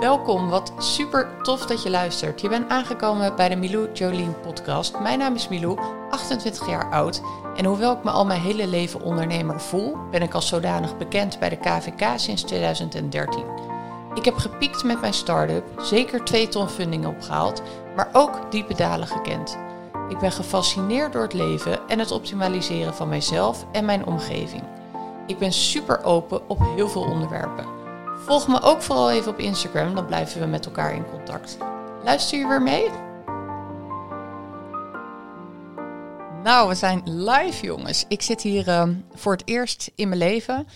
Welkom, wat super tof dat je luistert. Je bent aangekomen bij de Milou Jolien podcast. Mijn naam is Milou, 28 jaar oud. En hoewel ik me al mijn hele leven ondernemer voel, ben ik als zodanig bekend bij de KVK sinds 2013. Ik heb gepiekt met mijn start-up, zeker twee ton funding opgehaald, maar ook diepe dalen gekend. Ik ben gefascineerd door het leven en het optimaliseren van mijzelf en mijn omgeving. Ik ben super open op heel veel onderwerpen. Volg me ook vooral even op Instagram, dan blijven we met elkaar in contact. Luister je weer mee? Nou, we zijn live, jongens. Ik zit hier uh, voor het eerst in mijn leven.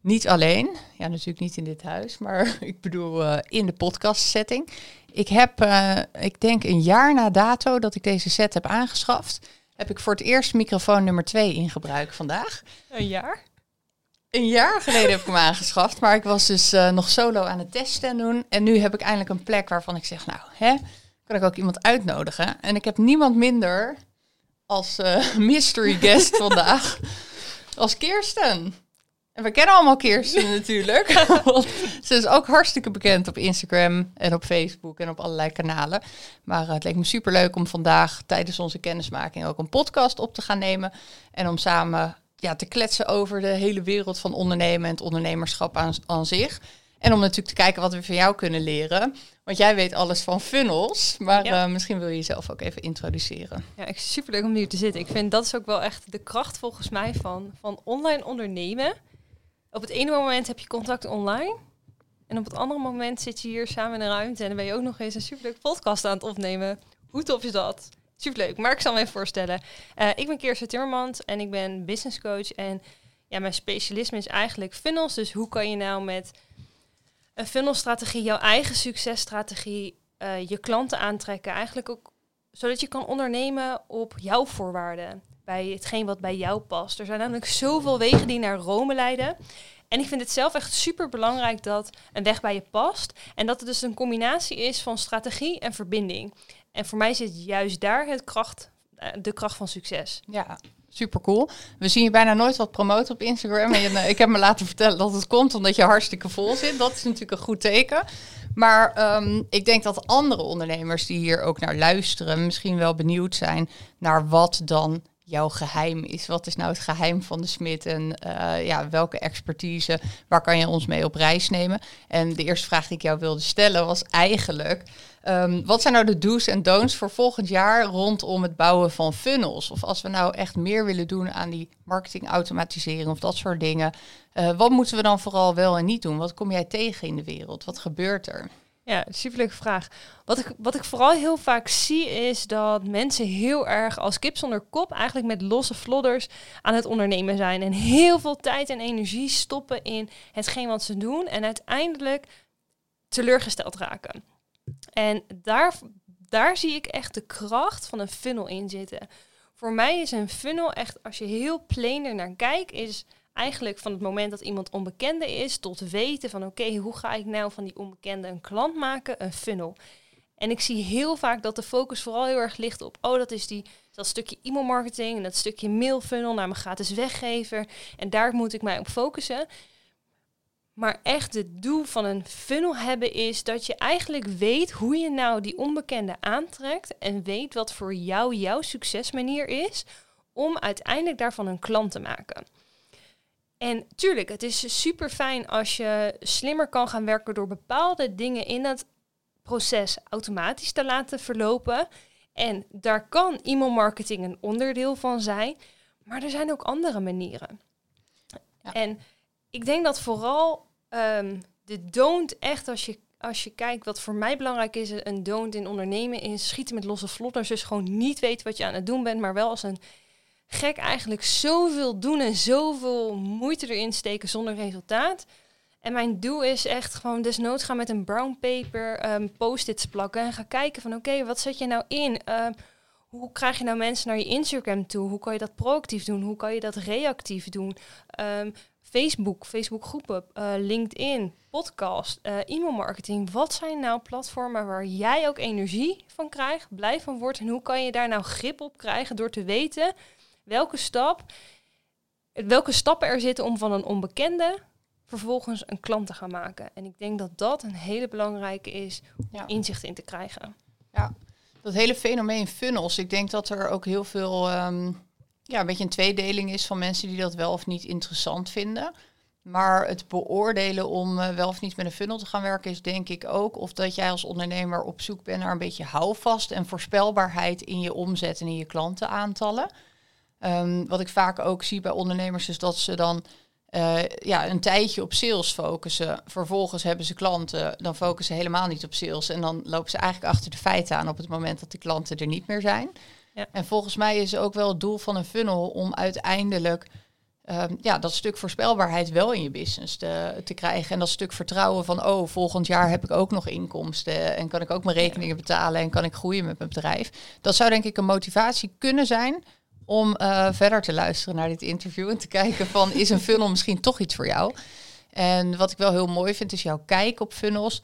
Niet alleen. Ja, natuurlijk niet in dit huis, maar ik bedoel uh, in de podcast setting. Ik heb, uh, ik denk een jaar na dato dat ik deze set heb aangeschaft, heb ik voor het eerst microfoon nummer 2 in gebruik vandaag. Een jaar? Een jaar geleden heb ik hem aangeschaft, maar ik was dus uh, nog solo aan het testen doen. En nu heb ik eindelijk een plek waarvan ik zeg, nou, hè, kan ik ook iemand uitnodigen. En ik heb niemand minder als uh, mystery guest vandaag, als Kirsten. En we kennen allemaal Kirsten natuurlijk. ze is ook hartstikke bekend op Instagram en op Facebook en op allerlei kanalen. Maar uh, het leek me super leuk om vandaag tijdens onze kennismaking ook een podcast op te gaan nemen. En om samen ja, te kletsen over de hele wereld van ondernemen en het ondernemerschap aan, aan zich. En om natuurlijk te kijken wat we van jou kunnen leren. Want jij weet alles van funnels, maar ja. uh, misschien wil je jezelf ook even introduceren. Ja, ik super leuk om hier te zitten. Ik vind dat is ook wel echt de kracht volgens mij van, van online ondernemen. Op het ene moment heb je contact online. En op het andere moment zit je hier samen in de ruimte en dan ben je ook nog eens een superleuk podcast aan het opnemen. Hoe tof is dat? Superleuk, maar ik zal me even voorstellen. Uh, ik ben Kirsten Timmermans en ik ben business coach. En ja, mijn specialisme is eigenlijk funnels. Dus hoe kan je nou met een funnelstrategie, jouw eigen successtrategie, uh, je klanten aantrekken? Eigenlijk ook zodat je kan ondernemen op jouw voorwaarden. Bij hetgeen wat bij jou past. Er zijn namelijk zoveel wegen die naar Rome leiden. En ik vind het zelf echt super belangrijk dat een weg bij je past. En dat het dus een combinatie is van strategie en verbinding. En voor mij zit juist daar het kracht, eh, de kracht van succes. Ja, super cool. We zien je bijna nooit wat promoten op Instagram. En eh, ik heb me laten vertellen dat het komt omdat je hartstikke vol zit. Dat is natuurlijk een goed teken. Maar um, ik denk dat andere ondernemers die hier ook naar luisteren, misschien wel benieuwd zijn naar wat dan jouw geheim is. Wat is nou het geheim van de Smit en uh, ja, welke expertise, waar kan je ons mee op reis nemen? En de eerste vraag die ik jou wilde stellen was eigenlijk, um, wat zijn nou de do's en don'ts voor volgend jaar rondom het bouwen van funnels? Of als we nou echt meer willen doen aan die marketing automatisering of dat soort dingen, uh, wat moeten we dan vooral wel en niet doen? Wat kom jij tegen in de wereld? Wat gebeurt er? Ja, superleuke vraag. Wat ik, wat ik vooral heel vaak zie is dat mensen heel erg als kip zonder kop eigenlijk met losse vlodders aan het ondernemen zijn. En heel veel tijd en energie stoppen in hetgeen wat ze doen en uiteindelijk teleurgesteld raken. En daar, daar zie ik echt de kracht van een funnel in zitten. Voor mij is een funnel echt, als je heel plain er naar kijkt, is eigenlijk van het moment dat iemand onbekende is tot weten van oké, hoe ga ik nou van die onbekende een klant maken, een funnel. En ik zie heel vaak dat de focus vooral heel erg ligt op, oh dat is die, dat stukje e-mail marketing en dat stukje mail funnel naar mijn gratis weggever en daar moet ik mij op focussen. Maar echt het doel van een funnel hebben is dat je eigenlijk weet hoe je nou die onbekende aantrekt en weet wat voor jou jouw succesmanier is om uiteindelijk daarvan een klant te maken. En tuurlijk, het is super fijn als je slimmer kan gaan werken door bepaalde dingen in dat proces automatisch te laten verlopen. En daar kan e-mailmarketing een onderdeel van zijn, maar er zijn ook andere manieren. Ja. En ik denk dat vooral um, de don't echt als je als je kijkt wat voor mij belangrijk is, een don't in ondernemen is schieten met losse vlotters. Dus gewoon niet weten wat je aan het doen bent, maar wel als een gek eigenlijk zoveel doen en zoveel moeite erin steken zonder resultaat. En mijn doel is echt gewoon desnoods gaan met een brown paper um, post-its plakken en gaan kijken van oké, wat zet je nou in? Uh, hoe krijg je nou mensen naar je Instagram toe? Hoe kan je dat proactief doen? Hoe kan je dat reactief doen? Um, Facebook, Facebook groepen, uh, LinkedIn, podcast, uh, e-mail marketing. Wat zijn nou platformen waar jij ook energie van krijgt, blij van wordt? En hoe kan je daar nou grip op krijgen door te weten welke stap, welke stappen er zitten om van een onbekende vervolgens een klant te gaan maken. En ik denk dat dat een hele belangrijke is om Ja. inzicht in te krijgen. Dat hele fenomeen funnels. Ik denk dat er ook heel veel, ehm, ja, een beetje een tweedeling is van mensen die dat wel of niet interessant vinden. Maar het beoordelen om eh, wel of niet met een funnel te gaan werken is denk ik ook of dat jij als ondernemer op zoek bent naar een beetje houvast en voorspelbaarheid in je omzet en in je klantenaantallen. Ehm, wat ik vaak ook zie bij ondernemers is dat ze dan eh, ja, een tijdje op sales focussen. Vervolgens hebben ze klanten, dan focussen ze helemaal niet op sales. En dan lopen ze eigenlijk achter de feiten aan op het moment dat die klanten er niet meer zijn. Ja. En volgens mij is ook wel het doel van een funnel om uiteindelijk ehm, ja, dat stuk voorspelbaarheid wel in je business te, te krijgen. En dat stuk vertrouwen van, oh, volgend jaar heb ik ook nog inkomsten. En kan ik ook mijn rekeningen betalen en kan ik groeien met mijn bedrijf. Dat zou denk ik een motivatie kunnen zijn om eh, verder te luisteren naar dit interview en te kijken van is een funnel misschien toch iets voor jou? En wat ik wel heel mooi vind is jouw kijk op funnels.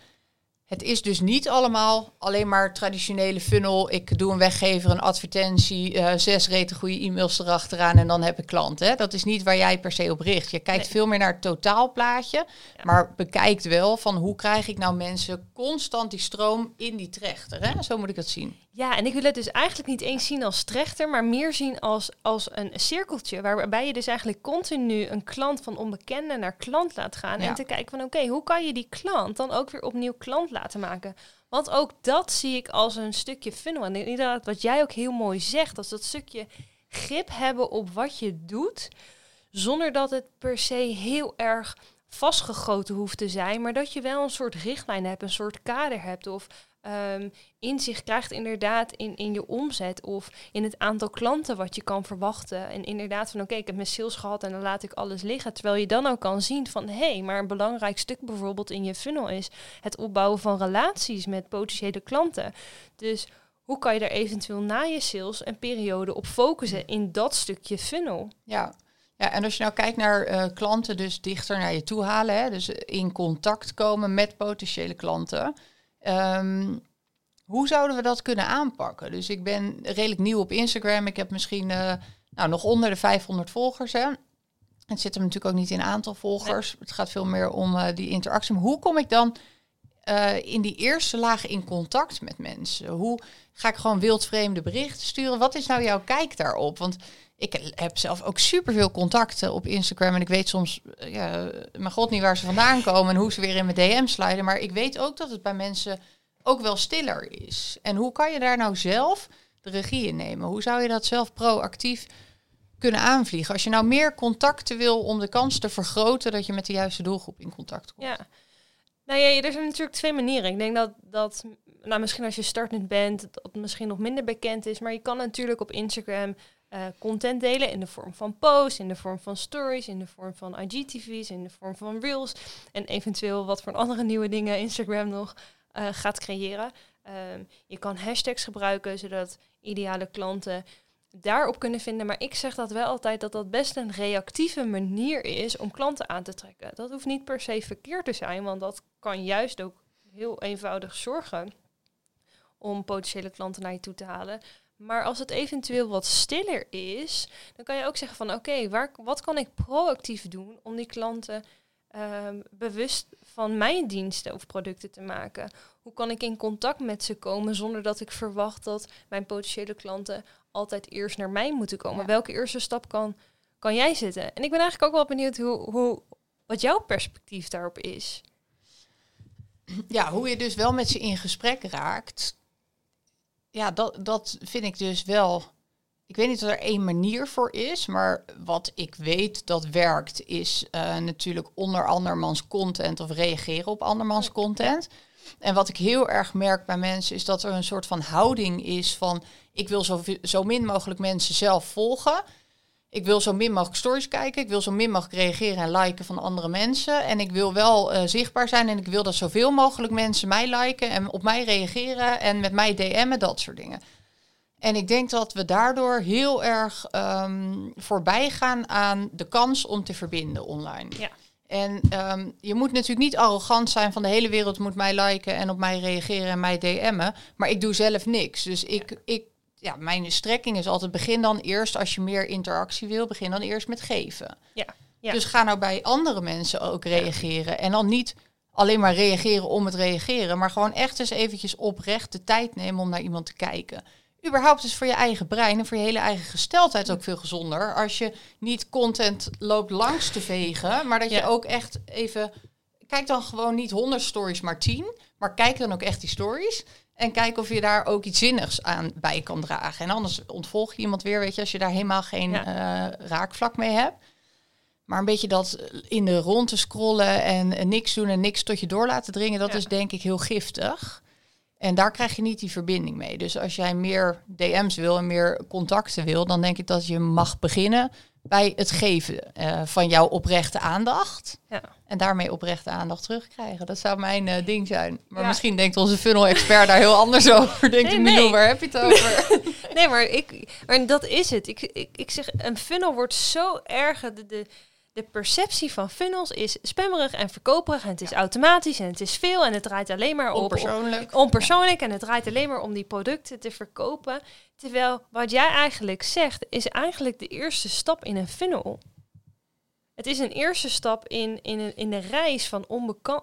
Het is dus niet allemaal alleen maar traditionele funnel. Ik doe een weggever, een advertentie, eh, zes rete goede e-mails erachteraan en dan heb ik klanten. Dat is niet waar jij per se op richt. Je kijkt Nee. veel meer naar het totaalplaatje, Ja. maar bekijkt wel van hoe krijg ik nou mensen constant die stroom in die trechter. Hè? Zo moet ik dat zien. Ja, en ik wil het dus eigenlijk niet eens zien als trechter, maar meer zien als, als een cirkeltje. Waarbij je dus eigenlijk continu een klant van onbekende naar klant laat gaan. Ja. En te kijken van oké, hoe kan je die klant dan ook weer opnieuw klant laten maken? Want ook dat zie ik als een stukje funnel. En inderdaad, wat jij ook heel mooi zegt, als dat stukje grip hebben op wat je doet, zonder dat het per se heel erg vastgegoten hoeft te zijn, maar dat je wel een soort richtlijn hebt, een soort kader hebt of ehm, inzicht krijgt inderdaad in, in je omzet of in het aantal klanten wat je kan verwachten. En inderdaad van oké, ik heb mijn sales gehad en dan laat ik alles liggen. Terwijl je dan ook kan zien van hé, hey, maar een belangrijk stuk bijvoorbeeld in je funnel is het opbouwen van relaties met potentiële klanten. Dus hoe kan je er eventueel na je sales een periode op focussen in dat stukje funnel? Ja. Ja, en als je nou kijkt naar eh, klanten dus dichter naar je toe halen, hè, dus in contact komen met potentiële klanten. Ehm, hoe zouden we dat kunnen aanpakken? Dus ik ben redelijk nieuw op Instagram. Ik heb misschien eh, nou, nog onder de 500 volgers. Hè. Het zit hem natuurlijk ook niet in aantal volgers. Het gaat veel meer om eh, die interactie. Maar hoe kom ik dan eh, in die eerste laag in contact met mensen? Hoe ga ik gewoon wildvreemde berichten sturen? Wat is nou jouw kijk daarop? Want ik heb zelf ook superveel contacten op Instagram. En ik weet soms, eh, ja, mijn god niet waar ze vandaan komen en hoe ze weer in mijn DM sliden. Maar ik weet ook dat het bij mensen ook wel stiller is. En hoe kan je daar nou zelf de regie in nemen? Hoe zou je dat zelf proactief kunnen aanvliegen? Als je nou meer contacten wil om de kans te vergroten dat je met de juiste doelgroep in contact komt. Ja. Nou ja, er zijn natuurlijk twee manieren. Ik denk dat, dat nou, misschien als je startend bent, dat misschien nog minder bekend is. Maar je kan natuurlijk op Instagram eh, content delen in de vorm van posts, in de vorm van stories, in de vorm van IGTV's, in de vorm van reels. En eventueel wat voor andere nieuwe dingen Instagram nog eh, gaat creëren. Ehm, je kan hashtags gebruiken, zodat ideale klanten daarop kunnen vinden. Maar ik zeg dat wel altijd dat dat best een reactieve manier is om klanten aan te trekken. Dat hoeft niet per se verkeerd te zijn, want dat kan juist ook heel eenvoudig zorgen om potentiële klanten naar je toe te halen. Maar als het eventueel wat stiller is, dan kan je ook zeggen van oké, waar wat kan ik proactief doen om die klanten ehm, bewust van mijn diensten of producten te maken? Hoe kan ik in contact met ze komen zonder dat ik verwacht dat mijn potentiële klanten altijd eerst naar mij moeten komen? Ja. Welke eerste stap kan, kan jij zetten? En ik ben eigenlijk ook wel benieuwd hoe, hoe, wat jouw perspectief daarop is. Ja, hoe je dus wel met ze in gesprek raakt. Ja, dat, dat vind ik dus wel. Ik weet niet of er één manier voor is, maar wat ik weet dat werkt, is eh, natuurlijk onder andermans content of reageren op andermans content. En wat ik heel erg merk bij mensen is dat er een soort van houding is van ik wil zo, zo min mogelijk mensen zelf volgen. Ik wil zo min mogelijk stories kijken. Ik wil zo min mogelijk reageren en liken van andere mensen. En ik wil wel eh, zichtbaar zijn. En ik wil dat zoveel mogelijk mensen mij liken en op mij reageren en met mij DM'en, dat soort dingen. En ik denk dat we daardoor heel erg ehm, voorbij gaan aan de kans om te verbinden online. Ja. En ehm, je moet natuurlijk niet arrogant zijn van de hele wereld moet mij liken en op mij reageren en mij DM'en. Maar ik doe zelf niks. Dus ik, ik, ja, mijn strekking is altijd begin dan eerst als je meer interactie wil, begin dan eerst met geven. Ja. Ja. Dus ga nou bij andere mensen ook reageren. En dan niet alleen maar reageren om het reageren, maar gewoon echt eens eventjes oprecht de tijd nemen om naar iemand te kijken. Überhaupt is voor je eigen brein en voor je hele eigen gesteldheid ook veel gezonder. Als je niet content loopt langs te vegen, maar dat je Ja. ook echt even... Kijk dan gewoon niet 100 stories, maar 10. Maar kijk dan ook echt die stories. En kijk of je daar ook iets zinnigs aan bij kan dragen. En anders ontvolg je iemand weer, weet je, als je daar helemaal geen Ja. eh, raakvlak mee hebt. Maar een beetje dat in de rond te scrollen en, en niks doen en niks tot je door laten dringen, dat Ja. is denk ik heel giftig. En daar krijg je niet die verbinding mee. Dus als jij meer DM's wil en meer contacten wil, dan denk ik dat je mag beginnen bij het geven eh, van jouw oprechte aandacht. Ja. En daarmee oprechte aandacht terugkrijgen. Dat zou mijn eh, ding zijn. Maar Ja. misschien denkt onze funnel-expert daar heel anders over. Denkt Nee, nee, waar heb je het over? Nee, maar, ik, maar dat is het. Ik, ik, ik zeg, een funnel wordt zo erg... De, de, de perceptie van funnels is spammerig en verkoperig. En het is automatisch en het is veel. En het draait alleen maar op Onpersoonlijk. onpersoonlijk. En het draait alleen maar om die producten te verkopen. Terwijl wat jij eigenlijk zegt, is eigenlijk de eerste stap in een funnel. Het is een eerste stap in, in, in de reis van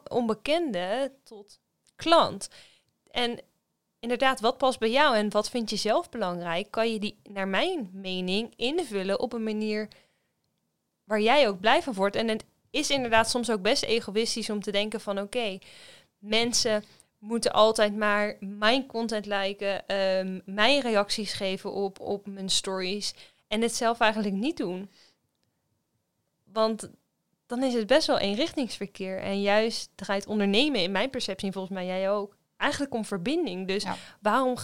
onbekende tot klant. En inderdaad, wat past bij jou en wat vind je zelf belangrijk, kan je die, naar mijn mening, invullen op een manier waar jij ook blij van wordt. En het is inderdaad soms ook best egoïstisch om te denken van oké, mensen moeten altijd maar mijn content liken, ehm, mijn reacties geven op, op mijn stories en het zelf eigenlijk niet doen. Want dan is het best wel eenrichtingsverkeer. En juist draait ondernemen, in mijn perceptie, en volgens mij jij ook, eigenlijk om verbinding. Dus Ja. waarom,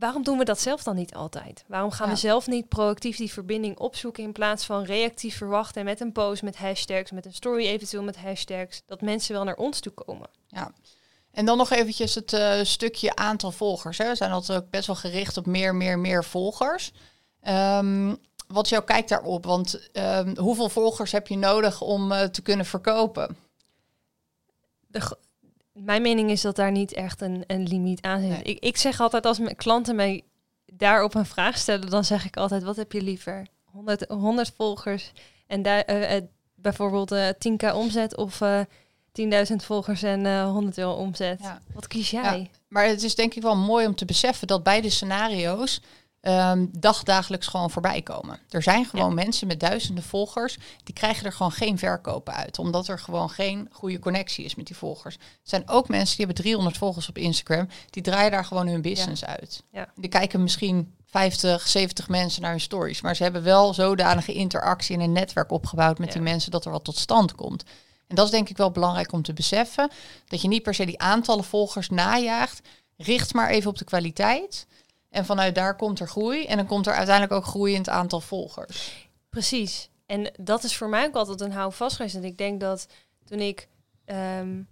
waarom doen we dat zelf dan niet altijd? Waarom gaan Ja. we zelf niet proactief die verbinding opzoeken in plaats van reactief verwachten en met een post met hashtags, met een story eventueel met hashtags, dat mensen wel naar ons toe komen? Ja. En dan nog eventjes het eh, stukje aantal volgers. Hè. We zijn altijd ook best wel gericht op meer, meer, meer volgers. Ehm, wat is jouw kijk daarop? Want ehm, hoeveel volgers heb je nodig om eh, te kunnen verkopen? de, mijn mening is dat daar niet echt een, een limiet aan zit. Nee. Ik, ik zeg altijd, als mijn klanten mij daarop een vraag stellen, dan zeg ik altijd, wat heb je liever? 100, 100 volgers en daar eh, eh, bijvoorbeeld eh 10k omzet of eh 10.000 volgers en eh 100 euro omzet. Ja. Wat kies jij? Maar het is denk ik wel mooi om te beseffen dat beide scenario's ehm, dagdagelijks gewoon voorbij komen. Er zijn gewoon mensen met duizenden volgers, die krijgen er gewoon geen verkopen uit. Omdat er gewoon geen goede connectie is met die volgers. Er zijn ook mensen die hebben 300 volgers op Instagram, die draaien daar gewoon hun business uit. Ja. Die kijken misschien 50, 70 mensen naar hun stories. Maar ze hebben wel zodanige interactie en een netwerk opgebouwd met die mensen dat er wat tot stand komt. En dat is denk ik wel belangrijk om te beseffen. Dat je niet per se die aantallen volgers najaagt. Richt maar even op de kwaliteit. En vanuit daar komt er groei. En dan komt er uiteindelijk ook groei in het aantal volgers. Precies. En dat is voor mij ook altijd een houvast geweest. En ik denk dat toen ik... ehm,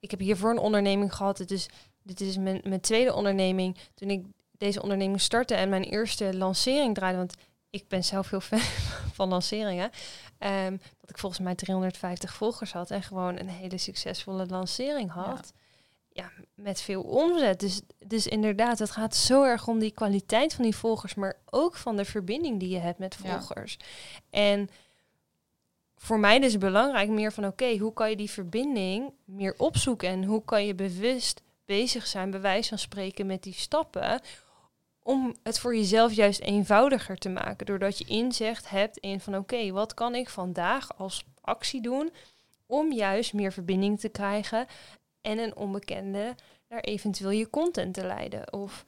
ik heb hiervoor een onderneming gehad. Dit is, dit is mijn, mijn tweede onderneming. Toen ik deze onderneming startte en mijn eerste lancering draaide... Want ik ben zelf heel fan van lanceringen. ehm, dat ik volgens mij 350 volgers had. En gewoon een hele succesvolle lancering had. Ja, met veel omzet. Dus, dus inderdaad, het gaat zo erg om die kwaliteit van die volgers, maar ook van de verbinding die je hebt met Ja. volgers. En voor mij is het belangrijk meer van oké, hoe kan je die verbinding meer opzoeken en hoe kan je bewust bezig zijn, bij wijze van spreken, met die stappen om het voor jezelf juist eenvoudiger te maken. Doordat je inzicht hebt in van oké, wat kan ik vandaag als actie doen om juist meer verbinding te krijgen en een onbekende naar eventueel je content te leiden of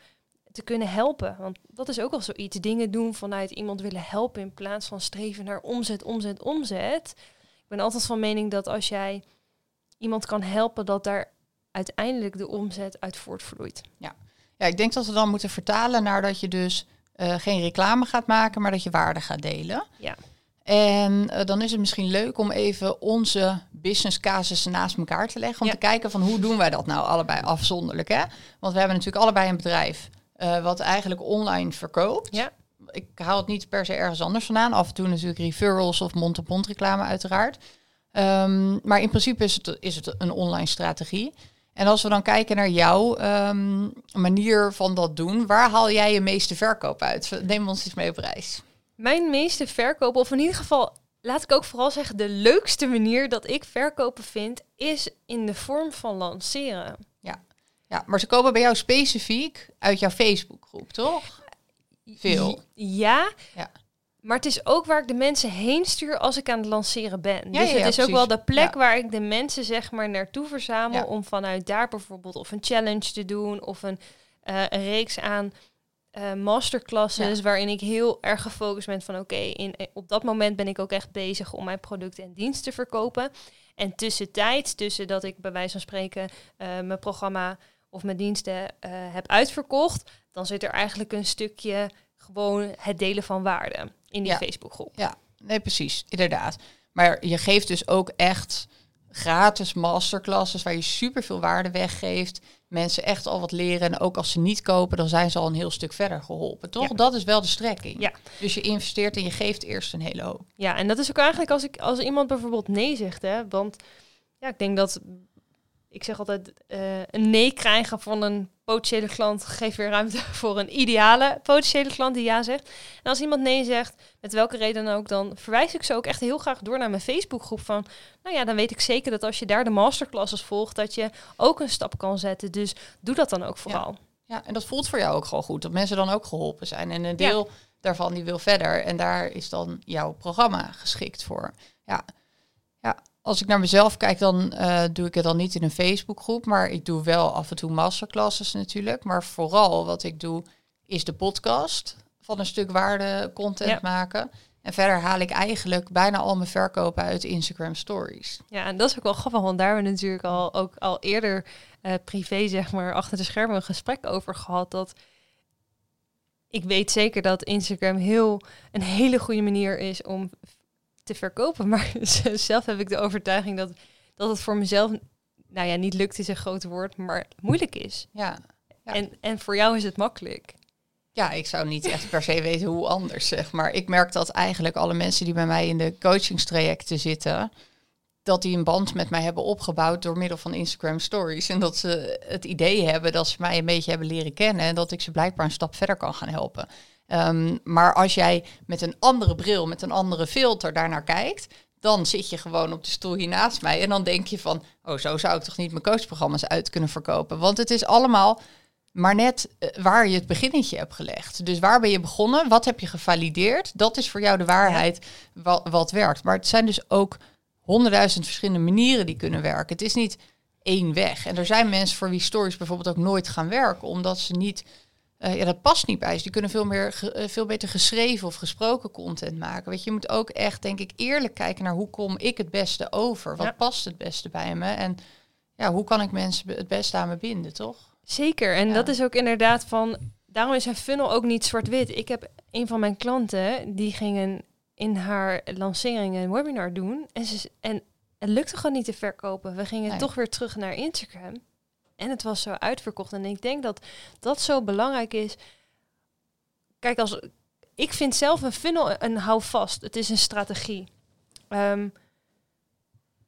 te kunnen helpen. Want dat is ook al zoiets. Dingen doen vanuit iemand willen helpen in plaats van streven naar omzet, omzet, omzet. Ik ben altijd van mening dat als jij iemand kan helpen, dat daar uiteindelijk de omzet uit voortvloeit. Ja, ik denk dat we dan moeten vertalen naar dat je dus eh, geen reclame gaat maken, maar dat je waarde gaat delen. Ja. En eh, dan is het misschien leuk om even onze business casussen naast elkaar te leggen. Om Ja. te kijken van hoe doen wij dat nou allebei afzonderlijk. Hè? Want we hebben natuurlijk allebei een bedrijf eh, wat eigenlijk online verkoopt. Ja. Ik haal het niet per se ergens anders vandaan. Af en toe natuurlijk referrals of mond-op-mond reclame uiteraard. Ehm, maar in principe is het, is het een online strategie. En als we dan kijken naar jouw ehm, manier van dat doen, waar haal jij je meeste verkoop uit? Neem ons eens mee op reis. Mijn meeste verkopen, of in ieder geval, laat ik ook vooral zeggen, de leukste manier dat ik verkopen vind, is in de vorm van lanceren. Ja, maar ze komen bij jou specifiek uit jouw Facebookgroep, toch? Veel. Ja. Ja. Maar het is ook waar ik de mensen heen stuur als ik aan het lanceren ben. Ja, dus ja, het is ja, ook wel de plek Ja. waar ik de mensen zeg maar naartoe verzamel Ja. om vanuit daar bijvoorbeeld of een challenge te doen of een, eh, een reeks aan eh, masterclasses waarin ik heel erg gefocust ben van oké, in eh, op dat moment ben ik ook echt bezig om mijn producten en diensten te verkopen. En tussentijds, tussen dat ik bij wijze van spreken eh, mijn programma of mijn diensten heb uitverkocht, dan zit er eigenlijk een stukje gewoon het delen van waarde in die Ja. Facebookgroep. Nee, precies, inderdaad. Maar je geeft dus ook echt gratis masterclasses waar je superveel waarde weggeeft. Mensen echt al wat leren. En ook als ze niet kopen, dan zijn ze al een heel stuk verder geholpen. Toch? Ja. Dat is wel de strekking. Ja. Dus je investeert en je geeft eerst een hele hoop. Ja, en dat is ook eigenlijk als, ik, als iemand bijvoorbeeld nee zegt, hè, want ja, ik denk dat, ik zeg altijd, eh, een nee krijgen van een potentiële klant geeft weer ruimte voor een ideale potentiële klant die ja zegt. En als iemand nee zegt, met welke reden dan ook, dan verwijs ik ze ook echt heel graag door naar mijn Facebookgroep van, nou ja, dan weet ik zeker dat als je daar de masterclasses volgt, dat je ook een stap kan zetten. Dus doe dat dan ook vooral. Ja, en dat voelt voor jou ook gewoon goed. Dat mensen dan ook geholpen zijn. En een deel daarvan die wil verder. En daar is dan jouw programma geschikt voor. Ja, ja als ik naar mezelf kijk, dan eh, doe ik het dan niet in een Facebookgroep. Maar ik doe wel af en toe masterclasses natuurlijk. Maar vooral wat ik doe, is de podcast van een stuk waarde content Ja. maken. En verder haal ik eigenlijk bijna al mijn verkopen uit Instagram stories. Ja, en dat is ook wel grappig, want daar hebben we natuurlijk al, ook al eerder eh, privé, zeg maar, achter de schermen een gesprek over gehad. Dat ik weet zeker dat Instagram heel een hele goede manier is om te verkopen. Maar zelf heb ik de overtuiging dat, dat het voor mezelf, nou ja, niet lukt is een groot woord, maar moeilijk is. Ja. Ja. En, en voor jou is het makkelijk. Ja, ik zou niet echt per se weten hoe anders, zeg maar. Ik merk dat eigenlijk alle mensen die bij mij in de coachingstrajecten zitten, dat die een band met mij hebben opgebouwd door middel van Instagram stories. En dat ze het idee hebben dat ze mij een beetje hebben leren kennen en dat ik ze blijkbaar een stap verder kan gaan helpen. Ehm, maar als jij met een andere bril, met een andere filter daarnaar kijkt, dan zit je gewoon op de stoel hier naast mij en dan denk je van, oh, zo zou ik toch niet mijn coachprogramma's uit kunnen verkopen. Want het is allemaal maar net eh, waar je het beginnetje hebt gelegd. Dus waar ben je begonnen? Wat heb je gevalideerd? Dat is voor jou de waarheid wat, wat werkt. Maar het zijn dus ook honderdduizend verschillende manieren die kunnen werken. Het is niet één weg. En er zijn mensen voor wie stories bijvoorbeeld ook nooit gaan werken, omdat ze niet. Eh, ja, dat past niet bij ze. Die kunnen veel, meer, ge- eh, veel beter geschreven of gesproken content maken. Weet je, je moet ook echt, denk ik, eerlijk kijken naar hoe kom ik het beste over? Wat Ja. past het beste bij me? En ja, hoe kan ik mensen het beste aan me binden, toch? Zeker, en Ja. dat is ook inderdaad van, daarom is een funnel ook niet zwart-wit. Ik heb een van mijn klanten, die gingen in haar lancering een webinar doen en, ze, en het lukte gewoon niet te verkopen. We gingen Nee. toch weer terug naar Instagram en het was zo uitverkocht. En ik denk dat dat zo belangrijk is. Kijk, als, ik vind zelf een funnel een houvast. Het is een strategie. Ehm,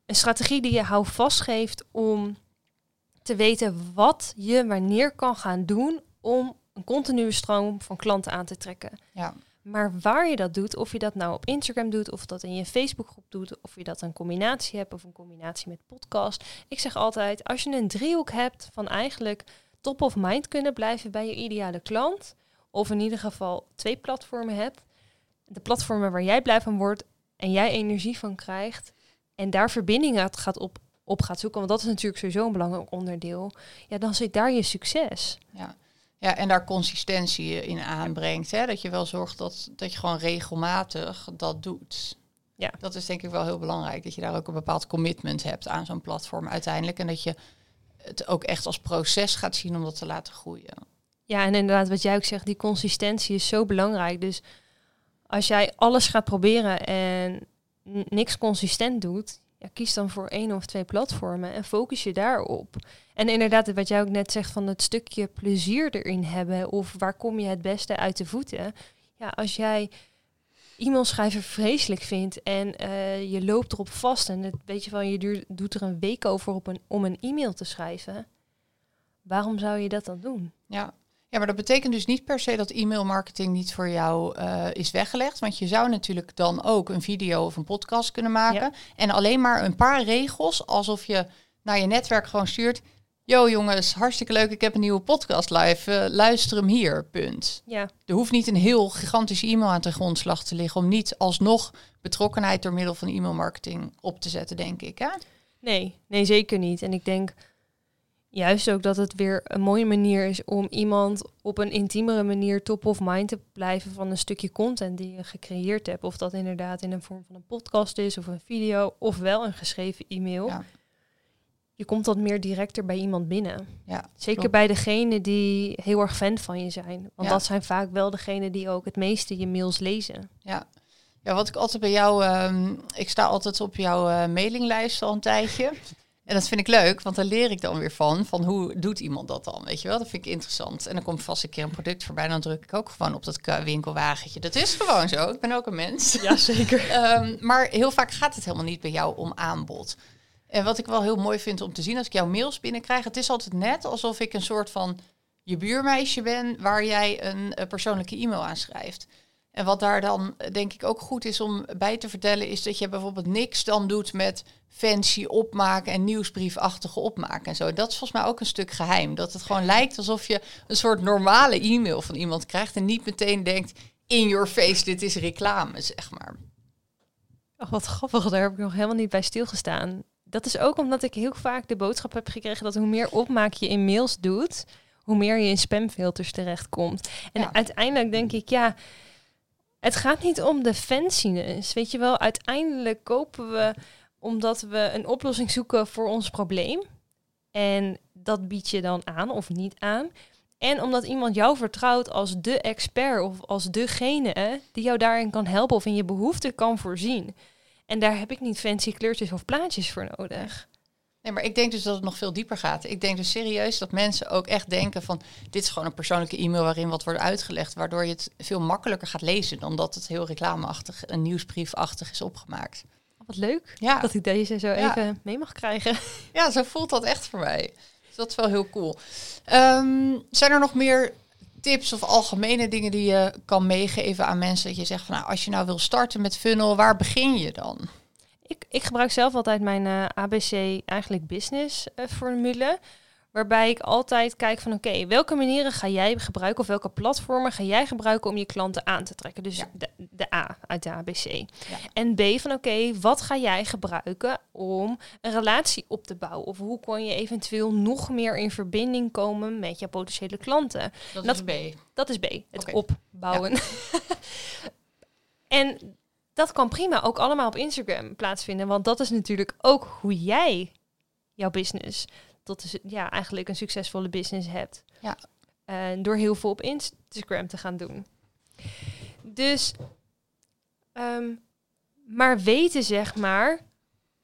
een strategie die je houvast geeft om te weten wat je wanneer kan gaan doen om een continue stroom van klanten aan te trekken. Ja. Maar waar je dat doet, of je dat nou op Instagram doet, of dat in je Facebookgroep doet, of je dat een combinatie hebt of een combinatie met podcast. Ik zeg altijd, als je een driehoek hebt van eigenlijk top of mind kunnen blijven bij je ideale klant, of in ieder geval twee platformen hebt, de platformen waar jij blij van wordt en jij energie van krijgt, en daar verbindingen gaat op, op gaat zoeken, want dat is natuurlijk sowieso een belangrijk onderdeel, ja, dan zit daar je succes. Ja. Ja, en daar consistentie in aanbrengt. Hè? Dat je wel zorgt dat, dat je gewoon regelmatig dat doet. Ja. Dat is denk ik wel heel belangrijk. Dat je daar ook een bepaald commitment hebt aan zo'n platform uiteindelijk. En dat je het ook echt als proces gaat zien om dat te laten groeien. Ja, en inderdaad, wat jij ook zegt, die consistentie is zo belangrijk. Dus als jij alles gaat proberen en niks consistent doet, ja, kies dan voor één of twee platformen en focus je daarop. En inderdaad, wat jij ook net zegt van het stukje plezier erin hebben of waar kom je het beste uit de voeten. Ja, als jij e-mail schrijven vreselijk vindt en eh, je loopt erop vast en het, weet je wel, je doet er een week over op een, om een e-mail te schrijven. Waarom zou je dat dan doen? Ja. Ja, maar dat betekent dus niet per se dat e-mailmarketing niet voor jou uh, is weggelegd. Want je zou natuurlijk dan ook een video of een podcast kunnen maken. Ja. En alleen maar een paar regels, alsof je naar je netwerk gewoon stuurt. Yo jongens, hartstikke leuk, ik heb een nieuwe podcast live. eh, luister hem hier, punt. Ja, Er hoeft niet een heel gigantische e-mail aan de grondslag te liggen... om niet alsnog betrokkenheid door middel van e-mailmarketing op te zetten, denk ik. Hè? nee, nee, zeker niet. En ik denk juist ook dat het weer een mooie manier is om iemand op een intiemere manier top of mind te blijven van een stukje content die je gecreëerd hebt. Of dat inderdaad in de vorm van een podcast is of een video of wel een geschreven e-mail. Ja. Je komt wat meer directer bij iemand binnen. Ja, Zeker klopt. bij degenen die heel erg fan van je zijn. Want Ja. dat zijn vaak wel degenen die ook het meeste je mails lezen. Ja. ja, wat ik altijd bij jou... ehm, ik sta altijd op jouw eh, mailinglijst al een tijdje. En dat vind ik leuk, want daar leer ik dan weer van. Van hoe doet iemand dat dan, weet je wel? Dat vind ik interessant. En dan komt vast een keer een product voorbij. Dan druk ik ook gewoon op dat winkelwagentje. Dat is gewoon zo. Ik ben ook een mens. Ja, zeker. Ehm, maar heel vaak gaat het helemaal niet bij jou om aanbod. En wat ik wel heel mooi vind om te zien als ik jouw mails binnenkrijg, het is altijd net alsof ik een soort van je buurmeisje ben waar jij een eh, persoonlijke e-mail aan schrijft. En wat daar dan denk ik ook goed is om bij te vertellen, is dat je bijvoorbeeld niks dan doet met fancy opmaken en nieuwsbriefachtige opmaken en zo. Dat is volgens mij ook een stuk geheim. Dat het gewoon lijkt alsof je een soort normale e-mail van iemand krijgt en niet meteen denkt, in your face, dit is reclame, zeg maar. Ach, wat grappig, daar heb ik nog helemaal niet bij stilgestaan. Dat is ook omdat ik heel vaak de boodschap heb gekregen dat hoe meer opmaak je in mails doet, hoe meer je in spamfilters terechtkomt. En Ja. uiteindelijk denk ik, ja, het gaat niet om de fanciness. Weet je wel, uiteindelijk kopen we omdat we een oplossing zoeken voor ons probleem. En dat bied je dan aan of niet aan. En omdat iemand jou vertrouwt als de expert of als degene die jou daarin kan helpen of in je behoeften kan voorzien. En daar heb ik niet fancy kleurtjes of plaatjes voor nodig. Nee, maar ik denk dus dat het nog veel dieper gaat. Ik denk dus serieus dat mensen ook echt denken van... dit is gewoon een persoonlijke e-mail waarin wat wordt uitgelegd... waardoor je het veel makkelijker gaat lezen... dan dat het heel reclameachtig, een nieuwsbriefachtig is opgemaakt. Wat leuk Ja, dat ik deze zo Ja. even mee mag krijgen. ja zo voelt dat echt voor mij. Dus dat is wel heel cool. Ehm, zijn er nog meer tips of algemene dingen die je kan meegeven aan mensen? Dat je zegt van nou, als je nou wil starten met funnel, waar begin je dan? Ik, ik gebruik zelf altijd mijn eh, ABC eigenlijk business eh, formule. Waarbij ik altijd kijk van oké, welke manieren ga jij gebruiken of welke platformen ga jij gebruiken om je klanten aan te trekken? Dus Ja. de, de A uit de ABC. En B van oké, wat ga jij gebruiken om een relatie op te bouwen? Of hoe kan je eventueel nog meer in verbinding komen met je potentiële klanten? Dat, Dat- is B. Dat is B, het opbouwen. en dat kan prima ook allemaal op Instagram plaatsvinden, want dat is natuurlijk ook hoe jij jouw business tot is, ja, eigenlijk een succesvolle business hebt. Ja. Eh, door heel veel op Instagram te gaan doen. Dus, ehm, maar weten zeg maar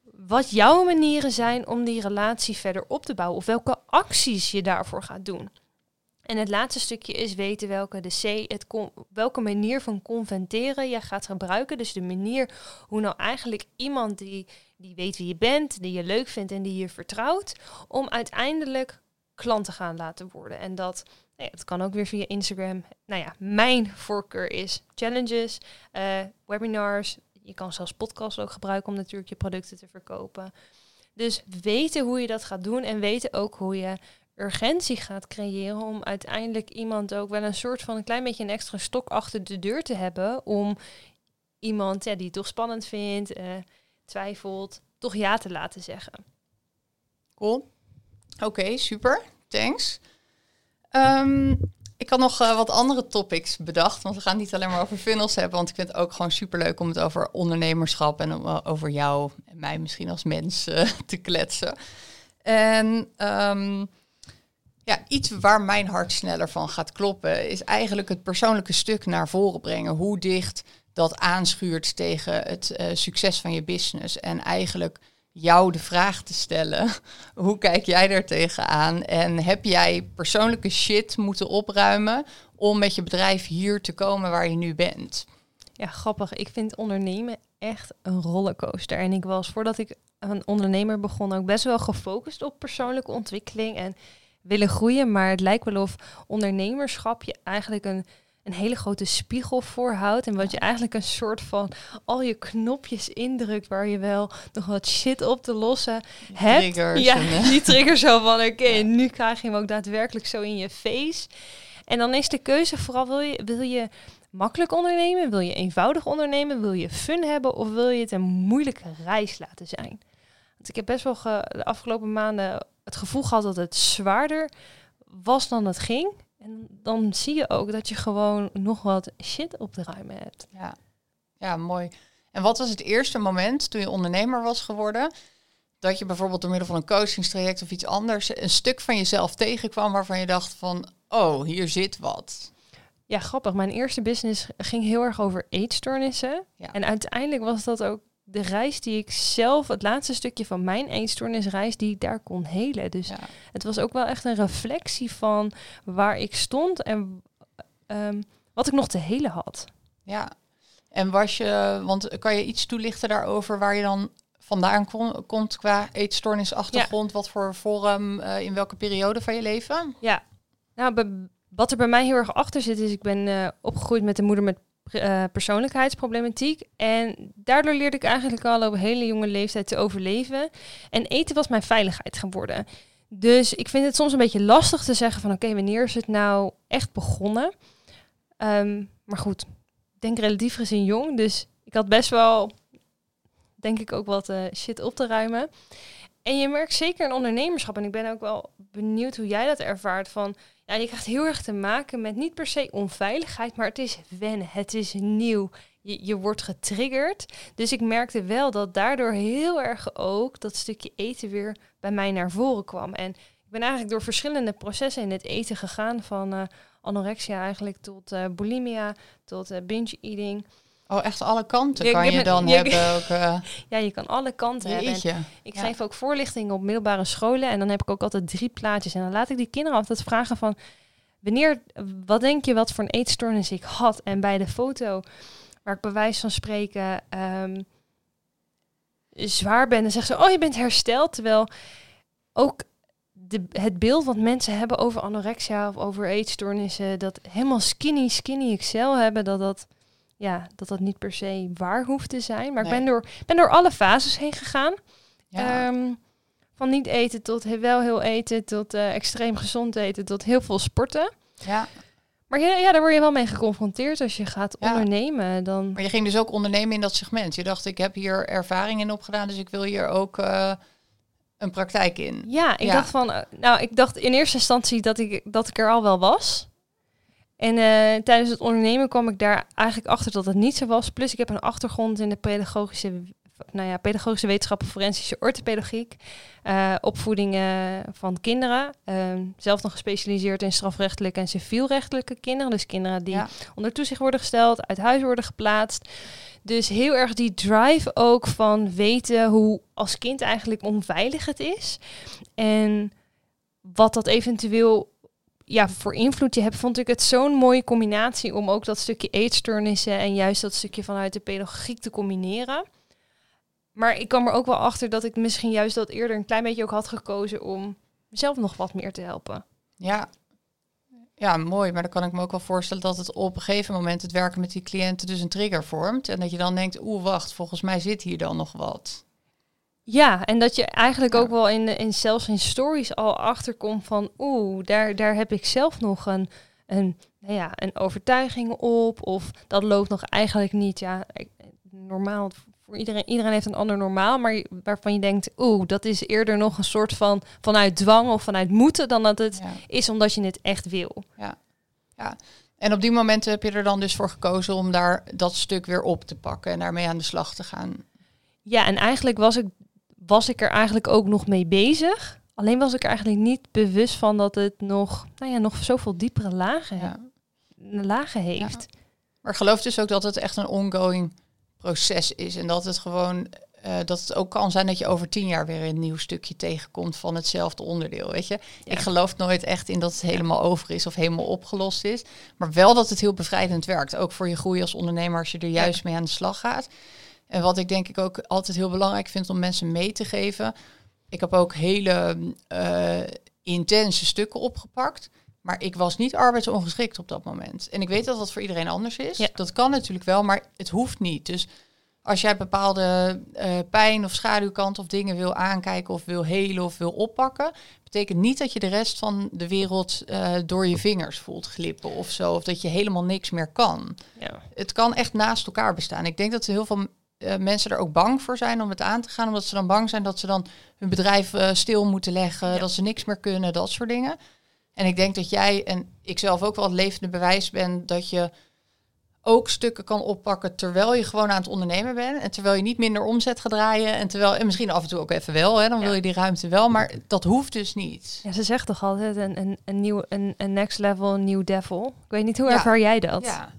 wat jouw manieren zijn om die relatie verder op te bouwen of welke acties je daarvoor gaat doen. En het laatste stukje is weten welke de C, het welke manier van conventeren je gaat gebruiken. Dus de manier hoe nou eigenlijk iemand die, die weet wie je bent, die je leuk vindt en die je vertrouwt, om uiteindelijk klant te gaan laten worden. En dat, nou ja, kan ook weer via Instagram. Nou ja, mijn voorkeur is challenges, eh, webinars. Je kan zelfs podcasts ook gebruiken om natuurlijk je producten te verkopen. Dus weten hoe je dat gaat doen en weten ook hoe je urgentie gaat creëren om uiteindelijk iemand ook wel een soort van een klein beetje een extra stok achter de deur te hebben om iemand ja, die het toch spannend vindt, eh, twijfelt, toch ja te laten zeggen. Cool. Oké, super. Thanks. Ehm, ik had nog eh, wat andere topics bedacht, want we gaan niet alleen maar over funnels hebben, want ik vind het ook gewoon superleuk om het over ondernemerschap en om, eh, over jou en mij misschien als mens te kletsen. En ehm, ja, iets waar mijn hart sneller van gaat kloppen, is eigenlijk het persoonlijke stuk naar voren brengen. Hoe dicht dat aanschuurt tegen het eh, succes van je business. En eigenlijk jou de vraag te stellen: hoe kijk jij er tegenaan? En heb jij persoonlijke shit moeten opruimen om met je bedrijf hier te komen waar je nu bent? Ja, grappig. Ik vind ondernemen echt een rollercoaster. En ik was voordat ik een ondernemer begon ook best wel gefocust op persoonlijke ontwikkeling en willen groeien. Maar het lijkt wel of ondernemerschap je eigenlijk een, een hele grote spiegel voorhoudt. En wat je eigenlijk een soort van al je knopjes indrukt waar je wel nog wat shit op te lossen hebt. Triggers ja, en, eh, die trigger zo van oké, nu krijg je hem ook daadwerkelijk zo in je face. En dan is de keuze vooral, wil je, wil je makkelijk ondernemen? Wil je eenvoudig ondernemen? Wil je fun hebben? Of wil je het een moeilijke reis laten zijn? Want ik heb best wel de afgelopen maanden het gevoel gehad dat het zwaarder was dan het ging. En dan zie je ook dat je gewoon nog wat shit op te ruimen hebt. Ja. ja, mooi. En wat was het eerste moment toen je ondernemer was geworden? Dat je bijvoorbeeld door middel van een coachingstraject of iets anders een stuk van jezelf tegenkwam waarvan je dacht van, oh, hier zit wat. Ja, grappig. Mijn eerste business ging heel erg over eetstoornissen. Ja. En uiteindelijk was dat ook de reis die ik zelf, het laatste stukje van mijn eetstoornisreis, die ik daar kon helen. Dus Ja. het was ook wel echt een reflectie van waar ik stond en ehm, wat ik nog te helen had. ja. En was je, want kan je iets toelichten daarover waar je dan vandaan kom- komt qua eetstoornisachtergrond? Wat voor vorm, eh, in welke periode van je leven? Ja, nou, wat er bij mij heel erg achter zit, is ik ben eh, opgegroeid met een moeder met eh, persoonlijkheidsproblematiek. En daardoor leerde ik eigenlijk al op hele jonge leeftijd te overleven. En eten was mijn veiligheid geworden. Dus ik vind het soms een beetje lastig te zeggen van oké, wanneer is het nou echt begonnen? Ehm, maar goed, ik denk relatief gezien jong. Dus ik had best wel, denk ik, ook wat eh, shit op te ruimen. En je merkt zeker in ondernemerschap, en ik ben ook wel benieuwd hoe jij dat ervaart, van ja, je krijgt heel erg te maken met niet per se onveiligheid, maar het is wennen, het is nieuw. Je, je wordt getriggerd. Dus ik merkte wel dat daardoor heel erg ook dat stukje eten weer bij mij naar voren kwam. En ik ben eigenlijk door verschillende processen in het eten gegaan, van eh, anorexia eigenlijk tot eh, bulimia, tot eh, binge eating. Oh, echt alle kanten Ja, kan je dan ja, hebben. Ook, eh, Ja, je kan alle kanten hebben. En. Ik Ja. geef ook voorlichting op middelbare scholen en dan heb ik ook altijd drie plaatjes. En dan laat ik die kinderen altijd vragen van, wanneer, wat denk je wat voor een eetstoornis ik had? En bij de foto, waar ik bij wijze van spreken ehm, zwaar ben, dan zeggen ze, oh je bent hersteld. Terwijl ook de, het beeld wat mensen hebben over anorexia of over eetstoornissen, dat helemaal skinny, skinny Excel hebben, dat dat, ja, dat dat niet per se waar hoeft te zijn. Maar ik ben door, ben door alle fases heen gegaan. Ja. Ehm, van niet eten tot wel heel eten, tot eh, extreem gezond eten, tot heel veel sporten. ja. Maar ja, ja, daar word je wel mee geconfronteerd als je gaat Ja. ondernemen. Dan, Maar je ging dus ook ondernemen in dat segment. Je dacht, ik heb hier ervaring in opgedaan, dus ik wil hier ook eh, een praktijk in. ja, ik Ja. dacht van, eh, nou, ik dacht in eerste instantie dat ik, dat ik er al wel was. En eh, tijdens het ondernemen kwam ik daar eigenlijk achter dat het niet zo was. Plus ik heb een achtergrond in de pedagogische, nou ja, pedagogische wetenschappen, forensische orthopedagogiek, eh, opvoeding van kinderen. Ehm, zelf nog gespecialiseerd in strafrechtelijke en civielrechtelijke kinderen. Dus kinderen die Ja. onder toezicht worden gesteld, uit huis worden geplaatst. Dus heel erg die drive ook van weten hoe als kind eigenlijk onveilig het is. En wat dat eventueel ja, voor invloed je hebt, vond ik het zo'n mooie combinatie om ook dat stukje eetstoornissen en juist dat stukje vanuit de pedagogiek te combineren. Maar ik kwam er ook wel achter dat ik misschien juist dat eerder een klein beetje ook had gekozen om mezelf nog wat meer te helpen. Ja. ja, mooi. Maar dan kan ik me ook wel voorstellen dat het op een gegeven moment het werken met die cliënten dus een trigger vormt. En dat je dan denkt, oeh, wacht, volgens mij zit hier dan nog wat. Ja, en dat je eigenlijk Ja. ook wel in, in zelfs in stories al achterkomt van oeh, daar, daar heb ik zelf nog een, een, nou ja, een overtuiging op. Of dat loopt nog eigenlijk niet. Ja, normaal voor iedereen, iedereen heeft een ander normaal, maar waarvan je denkt, oeh, dat is eerder nog een soort van vanuit dwang of vanuit moeten dan dat het Ja. is omdat je het echt wil. En op die momenten heb je er dan dus voor gekozen om daar dat stuk weer op te pakken en daarmee aan de slag te gaan. Ja, en eigenlijk was ik, was ik er eigenlijk ook nog mee bezig. Alleen was ik er eigenlijk niet bewust van dat het nog, nou ja, nog zoveel diepere lagen, Ja. lagen heeft. Maar geloof dus ook dat het echt een ongoing proces is. En dat het gewoon eh, dat het ook kan zijn dat je over tien jaar weer een nieuw stukje tegenkomt van hetzelfde onderdeel. Weet je, Ja. ik geloof nooit echt in dat het helemaal over is of helemaal opgelost is. Maar wel dat het heel bevrijdend werkt. Ook voor je groei als ondernemer als je er juist mee aan de slag gaat. En wat ik denk ik ook altijd heel belangrijk vind om mensen mee te geven. Ik heb ook hele eh, intense stukken opgepakt. Maar ik was niet arbeidsongeschikt op dat moment. En ik weet dat dat voor iedereen anders is. Ja. Dat kan natuurlijk wel, maar het hoeft niet. Dus als jij bepaalde eh, pijn of schaduwkant of dingen wil aankijken of wil helen of wil oppakken, betekent niet dat je de rest van de wereld eh, door je vingers voelt glippen of zo. Of dat je helemaal niks meer kan. Ja. Het kan echt naast elkaar bestaan. Ik denk dat er heel veel eh, mensen er ook bang voor zijn om het aan te gaan. Omdat ze dan bang zijn dat ze dan hun bedrijf eh, stil moeten leggen. Ja. Dat ze niks meer kunnen, dat soort dingen. En ik denk dat jij en ik zelf ook wel het levende bewijs ben dat je ook stukken kan oppakken terwijl je gewoon aan het ondernemen bent. En terwijl je niet minder omzet gaat draaien. En, terwijl, en misschien af en toe ook even wel, hè, dan Ja. wil je die ruimte wel. Maar dat hoeft dus niet. Ja, ze zegt toch altijd een, een, een nieuw, een, een next level, een nieuw devil. Ik weet niet hoe Ja. ervaar jij dat? Ja.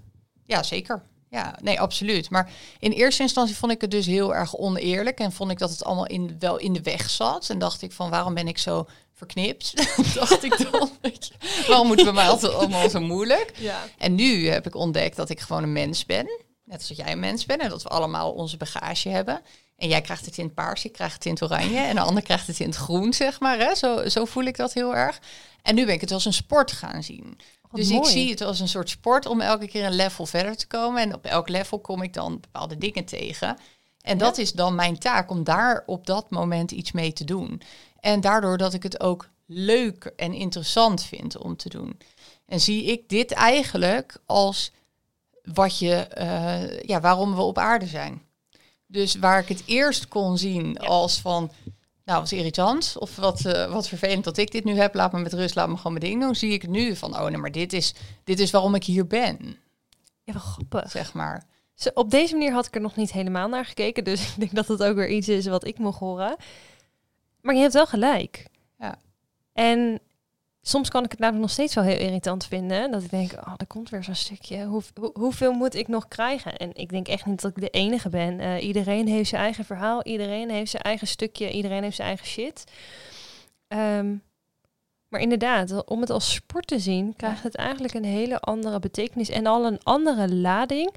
ja, zeker. Ja, nee, absoluut. Maar in eerste instantie vond ik het dus heel erg oneerlijk. En vond ik dat het allemaal in, wel in de weg zat. En dacht ik van, waarom ben ik zo verknipt? dacht ik dan, waarom moet het bij mij altijd allemaal zo moeilijk? ja. En nu heb ik ontdekt dat ik gewoon een mens ben. Net als dat jij een mens bent. En dat we allemaal onze bagage hebben. En jij krijgt het in het paars, ik krijg het in het oranje. En de ander krijgt het in het groen, zeg maar. Hè? Zo, zo voel ik dat heel erg. En nu ben ik het als een sport gaan zien. Wat dus ik zie het als een soort sport om elke keer een level verder te komen. En op elk level kom ik dan bepaalde dingen tegen. En dat is dan mijn taak om daar op dat moment iets mee te doen. En daardoor dat ik het ook leuk en interessant vind om te doen. En zie ik dit eigenlijk als wat je, eh, ja, waarom we op aarde zijn. Dus waar ik het eerst kon zien Ja. als van, nou, wat irritant. Of wat, eh, wat vervelend dat ik dit nu heb. Laat me met rust, laat me gewoon mijn ding doen. Zie ik nu van, oh nee, maar dit is, dit is waarom ik hier ben, Ja, wat grappig. zeg maar. Zo, op deze manier had ik er nog niet helemaal naar gekeken. Dus ik denk dat het ook weer iets is wat ik mocht horen. Maar je hebt wel gelijk. Ja. En soms kan ik het namelijk nog steeds wel heel irritant vinden. Dat ik denk, oh, er komt weer zo'n stukje. Hoe, hoe- hoeveel moet ik nog krijgen? En ik denk echt niet dat ik de enige ben. Eh, iedereen heeft zijn eigen verhaal. Iedereen heeft zijn eigen stukje. Iedereen heeft zijn eigen shit. Ehm, maar inderdaad, om het als sport te zien, krijgt het eigenlijk een hele andere betekenis en al een andere lading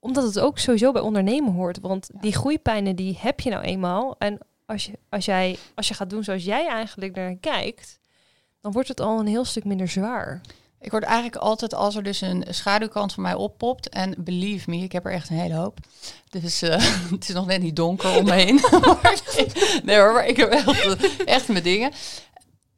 omdat het ook sowieso bij ondernemen hoort. Want die groeipijnen die heb je nou eenmaal. En als je, als jij, als je gaat doen zoals jij eigenlijk naar kijkt, dan wordt het al een heel stuk minder zwaar. Ik word eigenlijk altijd, als er dus een schaduwkant van mij oppopt, en believe me, ik heb er echt een hele hoop. Dus eh, het is nog net niet donker om me heen. Nee, hoor, maar ik heb echt, echt mijn dingen.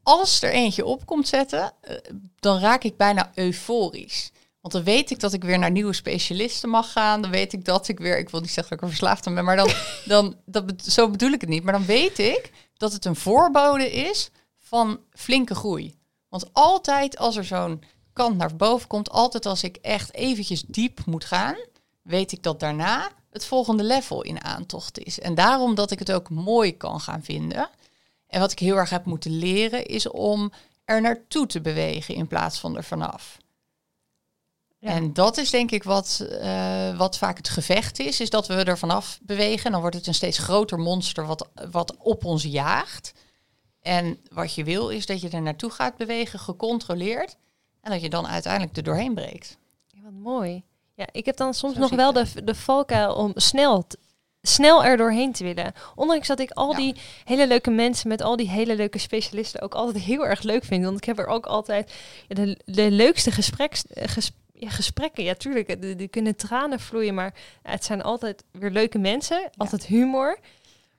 Als er eentje op komt zetten, eh, dan raak ik bijna euforisch. Want dan weet ik dat ik weer naar nieuwe specialisten mag gaan. Dan weet ik dat ik weer, ik wil niet zeggen dat ik er verslaafd aan ben, maar dan, dan dat, zo bedoel ik het niet. Maar dan weet ik dat het een voorbode is van flinke groei. Want altijd als er zo'n kant naar boven komt, altijd als ik echt eventjes diep moet gaan, weet ik dat daarna het volgende level in aantocht is. En daarom dat ik het ook mooi kan gaan vinden. En wat ik heel erg heb moeten leren, is om er naartoe te bewegen in plaats van er vanaf. Ja. En dat is denk ik wat, eh, wat vaak het gevecht is, is dat we er vanaf bewegen. En dan wordt het een steeds groter monster wat, wat op ons jaagt. En wat je wil is dat je er naartoe gaat bewegen, gecontroleerd. En dat je dan uiteindelijk er doorheen breekt. Ja, wat mooi. Ja, ik heb dan soms Zo nog wel de, de valkuil om snel, t- snel er doorheen te willen. Ondanks dat ik al Ja. die hele leuke mensen met al die hele leuke specialisten ook altijd heel erg leuk vind. Want ik heb er ook altijd ja, de, de leukste gespreks, eh, ja, gesprekken. Ja, tuurlijk, er er kunnen tranen vloeien, maar ja, het zijn altijd weer leuke mensen. Altijd humor.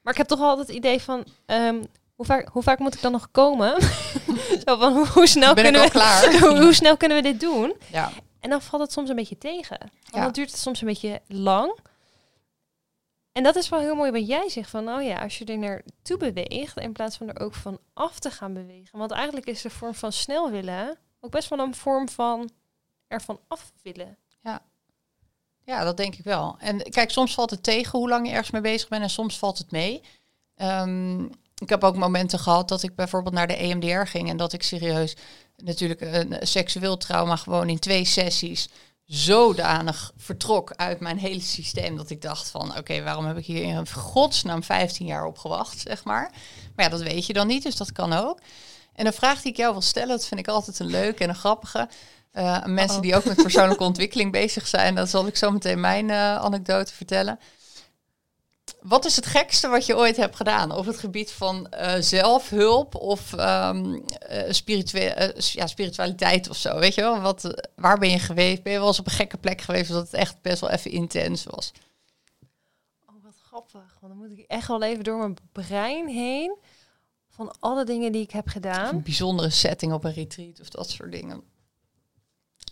Maar ik heb toch altijd het idee van... ehm, hoe vaak, hoe vaak moet ik dan nog komen? Zo van, hoe, hoe snel ben kunnen we, klaar? hoe, hoe snel kunnen we dit doen? Ja. En dan valt het soms een beetje tegen. Want Ja. dan duurt het soms een beetje lang. En dat is wel heel mooi wat jij zegt van, oh ja, als je er naartoe beweegt in plaats van er ook van af te gaan bewegen. Want eigenlijk is de vorm van snel willen ook best wel een vorm van ervan af willen. Ja, dat denk ik wel. En kijk, soms valt het tegen hoe lang je ergens mee bezig bent en soms valt het mee. Ehm, ik heb ook momenten gehad dat ik bijvoorbeeld naar de EMDR ging en dat ik serieus natuurlijk een seksueel trauma gewoon in twee sessies zodanig vertrok uit mijn hele systeem dat ik dacht van oké, waarom heb ik hier in godsnaam 15 jaar op gewacht, zeg maar. Maar ja, dat weet je dan niet, dus dat kan ook. En een vraag die ik jou wil stellen, dat vind ik altijd een leuke en een grappige. Eh, mensen die ook met persoonlijke ontwikkeling bezig zijn, dan zal ik zo meteen mijn eh, anekdote vertellen. Wat is het gekste wat je ooit hebt gedaan op het gebied van eh, zelfhulp of ehm, eh, eh, ja, spiritualiteit of zo? Weet je wel? Wat, waar ben je geweest? Ben je wel eens op een gekke plek geweest dat het echt best wel even intens was? Oh, wat grappig. Want dan moet ik echt wel even door mijn brein heen. Van alle dingen die ik heb gedaan. Een bijzondere setting op een retreat of dat soort dingen.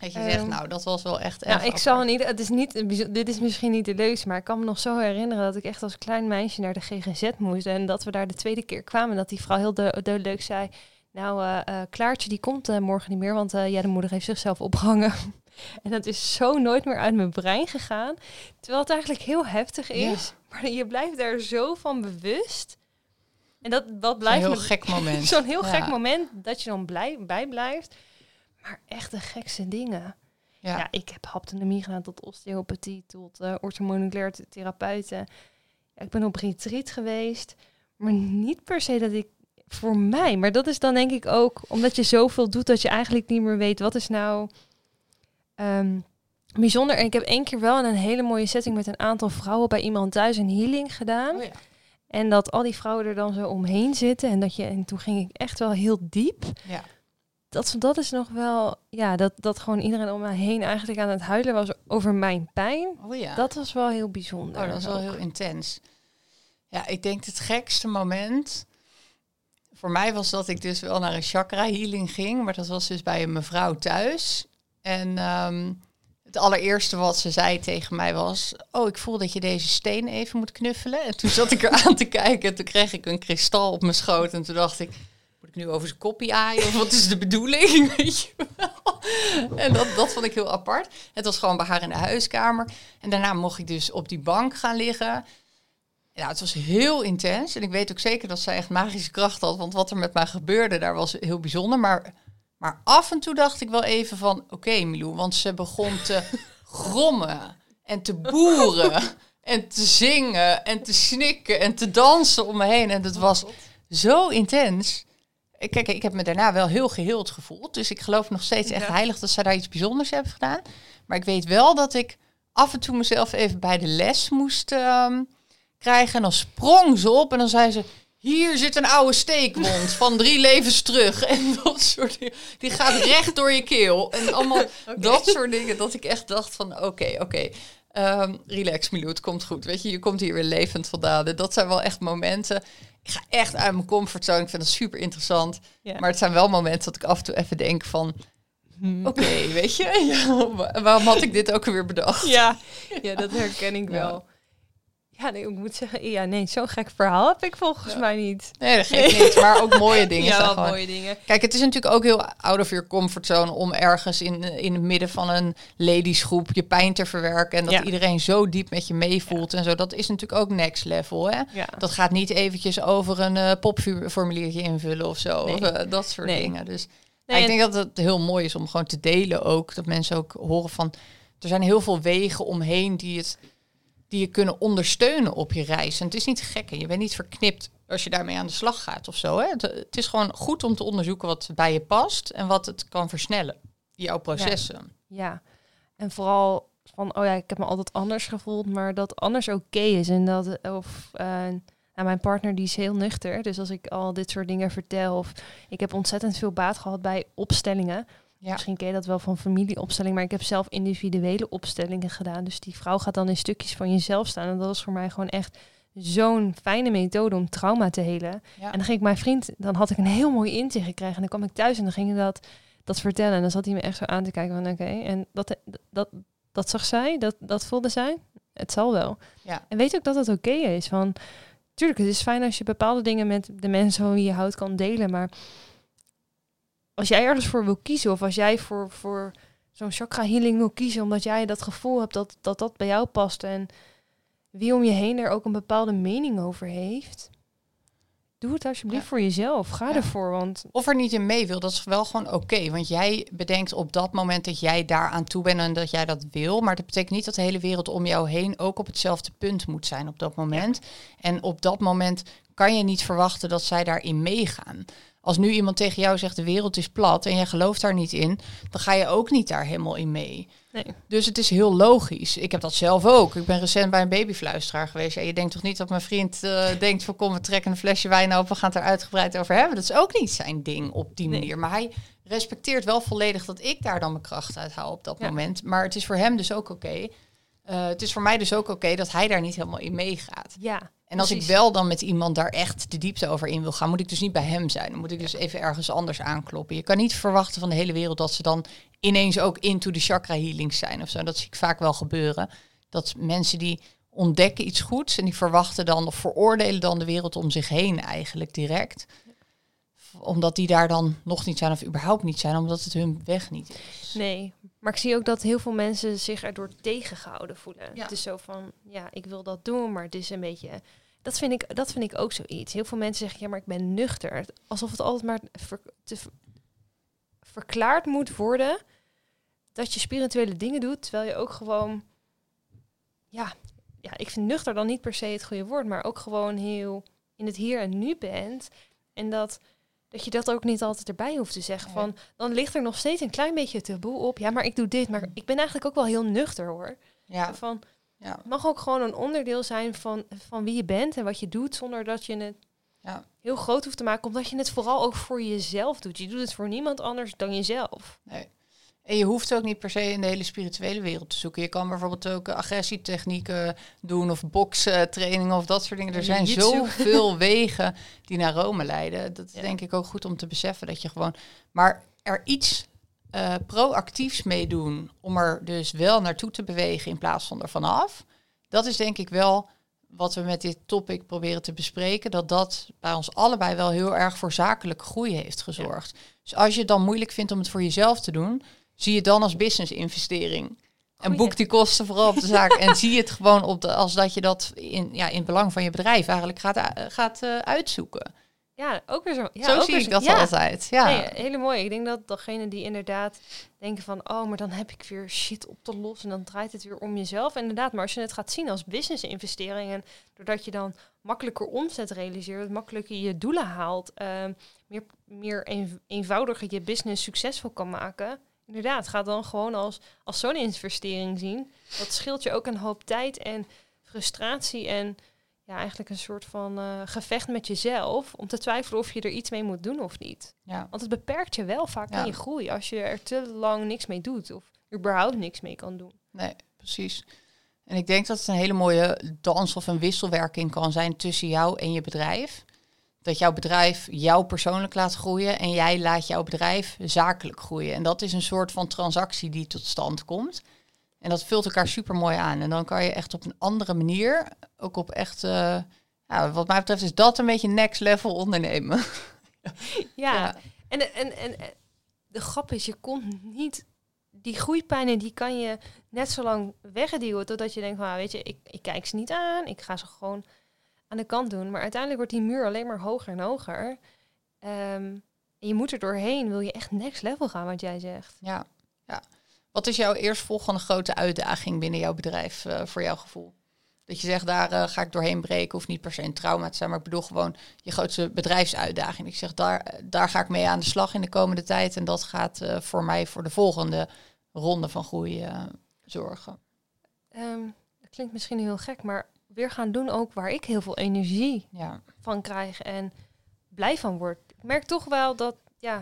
Dat je zegt, Ehm, nou, dat was wel echt Ja, erg ik zal niet. Het is niet. een Dit is misschien niet de leukste, maar ik kan me nog zo herinneren dat ik echt als klein meisje naar de GGZ moest en dat we daar de tweede keer kwamen. Dat die vrouw heel de, leuk zei: Nou, eh, eh, Klaartje die komt eh, morgen niet meer, want ja, de moeder heeft zichzelf opgehangen. en dat is zo nooit meer uit mijn brein gegaan, terwijl het eigenlijk heel heftig Ja. is. Maar je blijft daar zo van bewust. En dat, dat Een blijft heel me- gek moment. Zo'n heel Ja. gek moment dat je dan blij, bij blijft. Maar echt de gekste dingen. Ja. Ja, ik heb haptonomie gedaan tot osteopathie, tot uh, orthomoleculair therapeuten. Ja, ik ben op retreat geweest, maar niet per se dat ik voor mij. Maar dat is dan denk ik ook omdat je zoveel doet dat je eigenlijk niet meer weet wat is nou ehm, bijzonder. En ik heb één keer wel in een hele mooie setting met een aantal vrouwen bij iemand thuis een healing gedaan. Oh ja. En dat al die vrouwen er dan zo omheen zitten. En, dat je, en toen ging ik echt wel heel diep. Ja. Dat, dat is nog wel, ja, dat, dat gewoon iedereen om mij heen eigenlijk aan het huilen was over mijn pijn. Oh ja. Dat was wel heel bijzonder. Oh, dat is wel ook. heel intens. Ja, ik denk het gekste moment voor mij was dat ik dus wel naar een chakra healing ging, maar dat was dus bij een mevrouw thuis. En ehm, het allereerste wat ze zei tegen mij was: Oh, ik voel dat je deze steen even moet knuffelen. En toen zat ik er aan te kijken en toen kreeg ik een kristal op mijn schoot. En toen dacht ik: ik nu over zijn koppie aaien? Of wat is de bedoeling? Weet je wel? En dat, dat vond ik heel apart. Het was gewoon bij haar in de huiskamer. En daarna mocht ik dus op die bank gaan liggen. Ja, het was heel intens. En ik weet ook zeker dat zij echt magische kracht had. Want wat er met mij gebeurde, daar was heel bijzonder. Maar, maar af en toe dacht ik wel even van... Oké, Milou, want ze begon te grommen en te boeren... en te zingen en te snikken en te dansen om me heen. En dat was zo intens. Kijk, ik heb me daarna wel heel geheeld gevoeld. Dus ik geloof nog steeds echt Ja. heilig dat zij daar iets bijzonders hebben gedaan. Maar ik weet wel dat ik af en toe mezelf even bij de les moest ehm, krijgen. En dan sprong ze op en dan zei ze... Hier zit een oude steekwond van drie levens terug. En dat soort dingen. Die gaat recht door je keel. En allemaal dat soort dingen. Dat ik echt dacht van oké, oké. Ehm, relax Milou, het komt goed. Weet je, je komt hier weer levend vandaan. Dat zijn wel echt momenten. Ik ga echt uit mijn comfortzone. Ik vind dat super interessant. Maar het zijn wel momenten dat ik af en toe even denk van... Hmm. Oké, weet je, ja, waarom had ik dit ook weer bedacht? Ja, ja, dat herken ik wel. Ja, nee, ik moet zeggen, ja, nee, zo'n gek verhaal heb ik volgens Ja. mij niet. Nee, dat geeft niet. Maar ook mooie dingen ja, wel mooie dingen. Kijk, het is natuurlijk ook heel out of your comfortzone om ergens in, in het midden van een ladiesgroep je pijn te verwerken. En dat Ja. iedereen zo diep met je meevoelt en zo. Dat is natuurlijk ook next level, hè? Dat gaat niet eventjes over een eh, popformuliertje invullen of zo. Nee. Of, eh, dat soort Nee. dingen. Dus ik en- denk dat het heel mooi is om gewoon te delen ook. Dat mensen ook horen van... Er zijn heel veel wegen omheen die, het, die je kunnen ondersteunen op je reis. En het is niet gek. en Je bent niet verknipt als je daarmee aan de slag gaat of zo. Hè? Het, het is gewoon goed om te onderzoeken wat bij je past... en wat het kan versnellen. Jouw processen. Ja, en vooral van, oh ja, ik heb me altijd anders gevoeld, maar dat anders oké is. En dat, of, eh, nou, mijn partner die is heel nuchter, dus als ik al dit soort dingen vertel, of ik heb ontzettend veel baat gehad bij opstellingen. Ja. Misschien ken je dat wel van familieopstelling, maar ik heb zelf individuele opstellingen gedaan. Dus die vrouw gaat dan in stukjes van jezelf staan. En dat was voor mij gewoon echt zo'n fijne methode om trauma te helen. Ja. En dan ging ik mijn vriend, dan had ik een heel mooi inzicht gekregen. En dan kwam ik thuis en dan ging ik dat, dat vertellen. En dan zat hij me echt zo aan te kijken van oké. En dat, dat, dat zag zij, dat, dat voelde zij. Het zal wel. Ja. En weet ook dat het oké is. Van, tuurlijk, het is fijn als je bepaalde dingen met de mensen van wie je houdt kan delen. Maar als jij ergens voor wil kiezen, of als jij voor, voor zo'n chakra healing wil kiezen, omdat jij dat gevoel hebt dat, dat dat bij jou past. En wie om je heen er ook een bepaalde mening over heeft. Doe het alsjeblieft Ja. voor jezelf. Ga Ja. ervoor, want Of er niet in mee wil, dat is wel gewoon oké. want jij bedenkt op dat moment dat jij daar aan toe bent en dat jij dat wil. Maar dat betekent niet dat de hele wereld om jou heen ook op hetzelfde punt moet zijn op dat moment. En op dat moment kan je niet verwachten dat zij daarin meegaan. Als nu iemand tegen jou zegt de wereld is plat en jij gelooft daar niet in, dan ga je ook niet daar helemaal in mee. Nee. Dus het is heel logisch. Ik heb dat zelf ook. Ik ben recent bij een babyfluisteraar geweest. En je denkt toch niet dat mijn vriend eh, denkt van kom, we trekken een flesje wijn op, we gaan het er uitgebreid over hebben. Dat is ook niet zijn ding op die Nee. manier. Maar hij respecteert wel volledig dat ik daar dan mijn kracht uit haal op dat Ja. moment. Maar het is voor hem dus ook oké. Eh, het is voor mij dus ook oké dat hij daar niet helemaal in meegaat. Ja. En als ik wel dan met iemand daar echt de diepte over in wil gaan, moet ik dus niet bij hem zijn. Dan moet ik dus even ergens anders aankloppen. Je kan niet verwachten van de hele wereld dat ze dan ineens ook into de chakra healings zijn of zo. Dat zie ik vaak wel gebeuren. Dat mensen die ontdekken iets goeds en die verwachten dan of veroordelen dan de wereld om zich heen eigenlijk direct. Omdat die daar dan nog niet zijn of überhaupt niet zijn, omdat het hun weg niet is. Nee, maar ik zie ook dat heel veel mensen zich erdoor tegengehouden voelen. Ja. Het is zo van, ja, ik wil dat doen, maar het is een beetje... Dat vind ik, dat vind ik ook zoiets. Heel veel mensen zeggen, ja, maar ik ben nuchter. Alsof het altijd maar ver- te ver- verklaard moet worden dat je spirituele dingen doet, terwijl je ook gewoon... Ja, ja, ik vind nuchter dan niet per se het goede woord, maar ook gewoon heel in het hier en nu bent. En dat, dat je dat ook niet altijd erbij hoeft te zeggen. Van, dan ligt er nog steeds een klein beetje taboe op. Ja, maar ik doe dit. Maar ik ben eigenlijk ook wel heel nuchter hoor. Ja, Van, ja. het mag ook gewoon een onderdeel zijn van, van wie je bent en wat je doet, zonder dat je het Ja. heel groot hoeft te maken. Omdat je het vooral ook voor jezelf doet. Je doet het voor niemand anders dan jezelf. Nee. En je hoeft ook niet per se in de hele spirituele wereld te zoeken. Je kan bijvoorbeeld ook eh, agressietechnieken doen of bokstrainingen of dat soort dingen. Er zijn zoveel wegen die naar Rome leiden. Dat is Ja. denk ik ook goed om te beseffen dat je gewoon... Maar er iets eh, proactiefs mee doen om er dus wel naartoe te bewegen in plaats van er vanaf. Dat is denk ik wel wat we met dit topic proberen te bespreken. Dat dat bij ons allebei wel heel erg voor zakelijke groei heeft gezorgd. Dus als je het dan moeilijk vindt om het voor jezelf te doen, zie je dan als business investering. En boek die kosten vooral op de zaak. en zie het gewoon op de, als dat je dat in, ja, in het belang van je bedrijf eigenlijk gaat, eh, gaat eh, uitzoeken. Ja, ook weer zo. Ja, Zo ook zie weer ik dat ja. altijd. Ja. Nee, hele mooi. Ik denk dat degene die inderdaad denken van, oh, maar dan heb ik weer shit op te lossen en dan draait het weer om jezelf. Inderdaad, maar als je het gaat zien als business investering en doordat je dan makkelijker omzet realiseert, makkelijker je doelen haalt, ehm, meer, meer een, eenvoudiger je business succesvol kan maken. Inderdaad, ga dan gewoon als, als zo'n investering zien. Dat scheelt je ook een hoop tijd en frustratie en ja, eigenlijk een soort van eh, gevecht met jezelf om te twijfelen of je er iets mee moet doen of niet. Ja. Want het beperkt je wel vaak Ja. in je groei als je er te lang niks mee doet of überhaupt niks mee kan doen. Nee, precies. En ik denk dat het een hele mooie dans of een wisselwerking kan zijn tussen jou en je bedrijf. Dat jouw bedrijf jou persoonlijk laat groeien en jij laat jouw bedrijf zakelijk groeien. En dat is een soort van transactie die tot stand komt. En dat vult elkaar super mooi aan. En dan kan je echt op een andere manier, ook op echt, ja, wat mij betreft is dat een beetje next level ondernemen. Ja, Ja. En, en, en, de grap is, je komt niet... Die groeipijnen, die kan je net zo lang wegduwen totdat je denkt van, weet je, ik, ik kijk ze niet aan. Ik ga ze gewoon aan de kant doen. Maar uiteindelijk wordt die muur alleen maar hoger en hoger. Ehm, en je moet er doorheen, wil je echt next level gaan, wat jij zegt. Ja, ja. Wat is jouw eerstvolgende grote uitdaging binnen jouw bedrijf eh, voor jouw gevoel? Dat je zegt, daar eh, ga ik doorheen breken, hoeft niet per se een trauma te zijn, maar ik bedoel gewoon je grootste bedrijfsuitdaging. Ik zeg, daar, eh, daar ga ik mee aan de slag in de komende tijd en dat gaat voor mij voor de volgende ronde van groei zorgen. Ehm, dat klinkt misschien heel gek, maar weer gaan doen ook waar ik heel veel energie Ja, van krijg en blij van word. Ik merk toch wel dat, ja,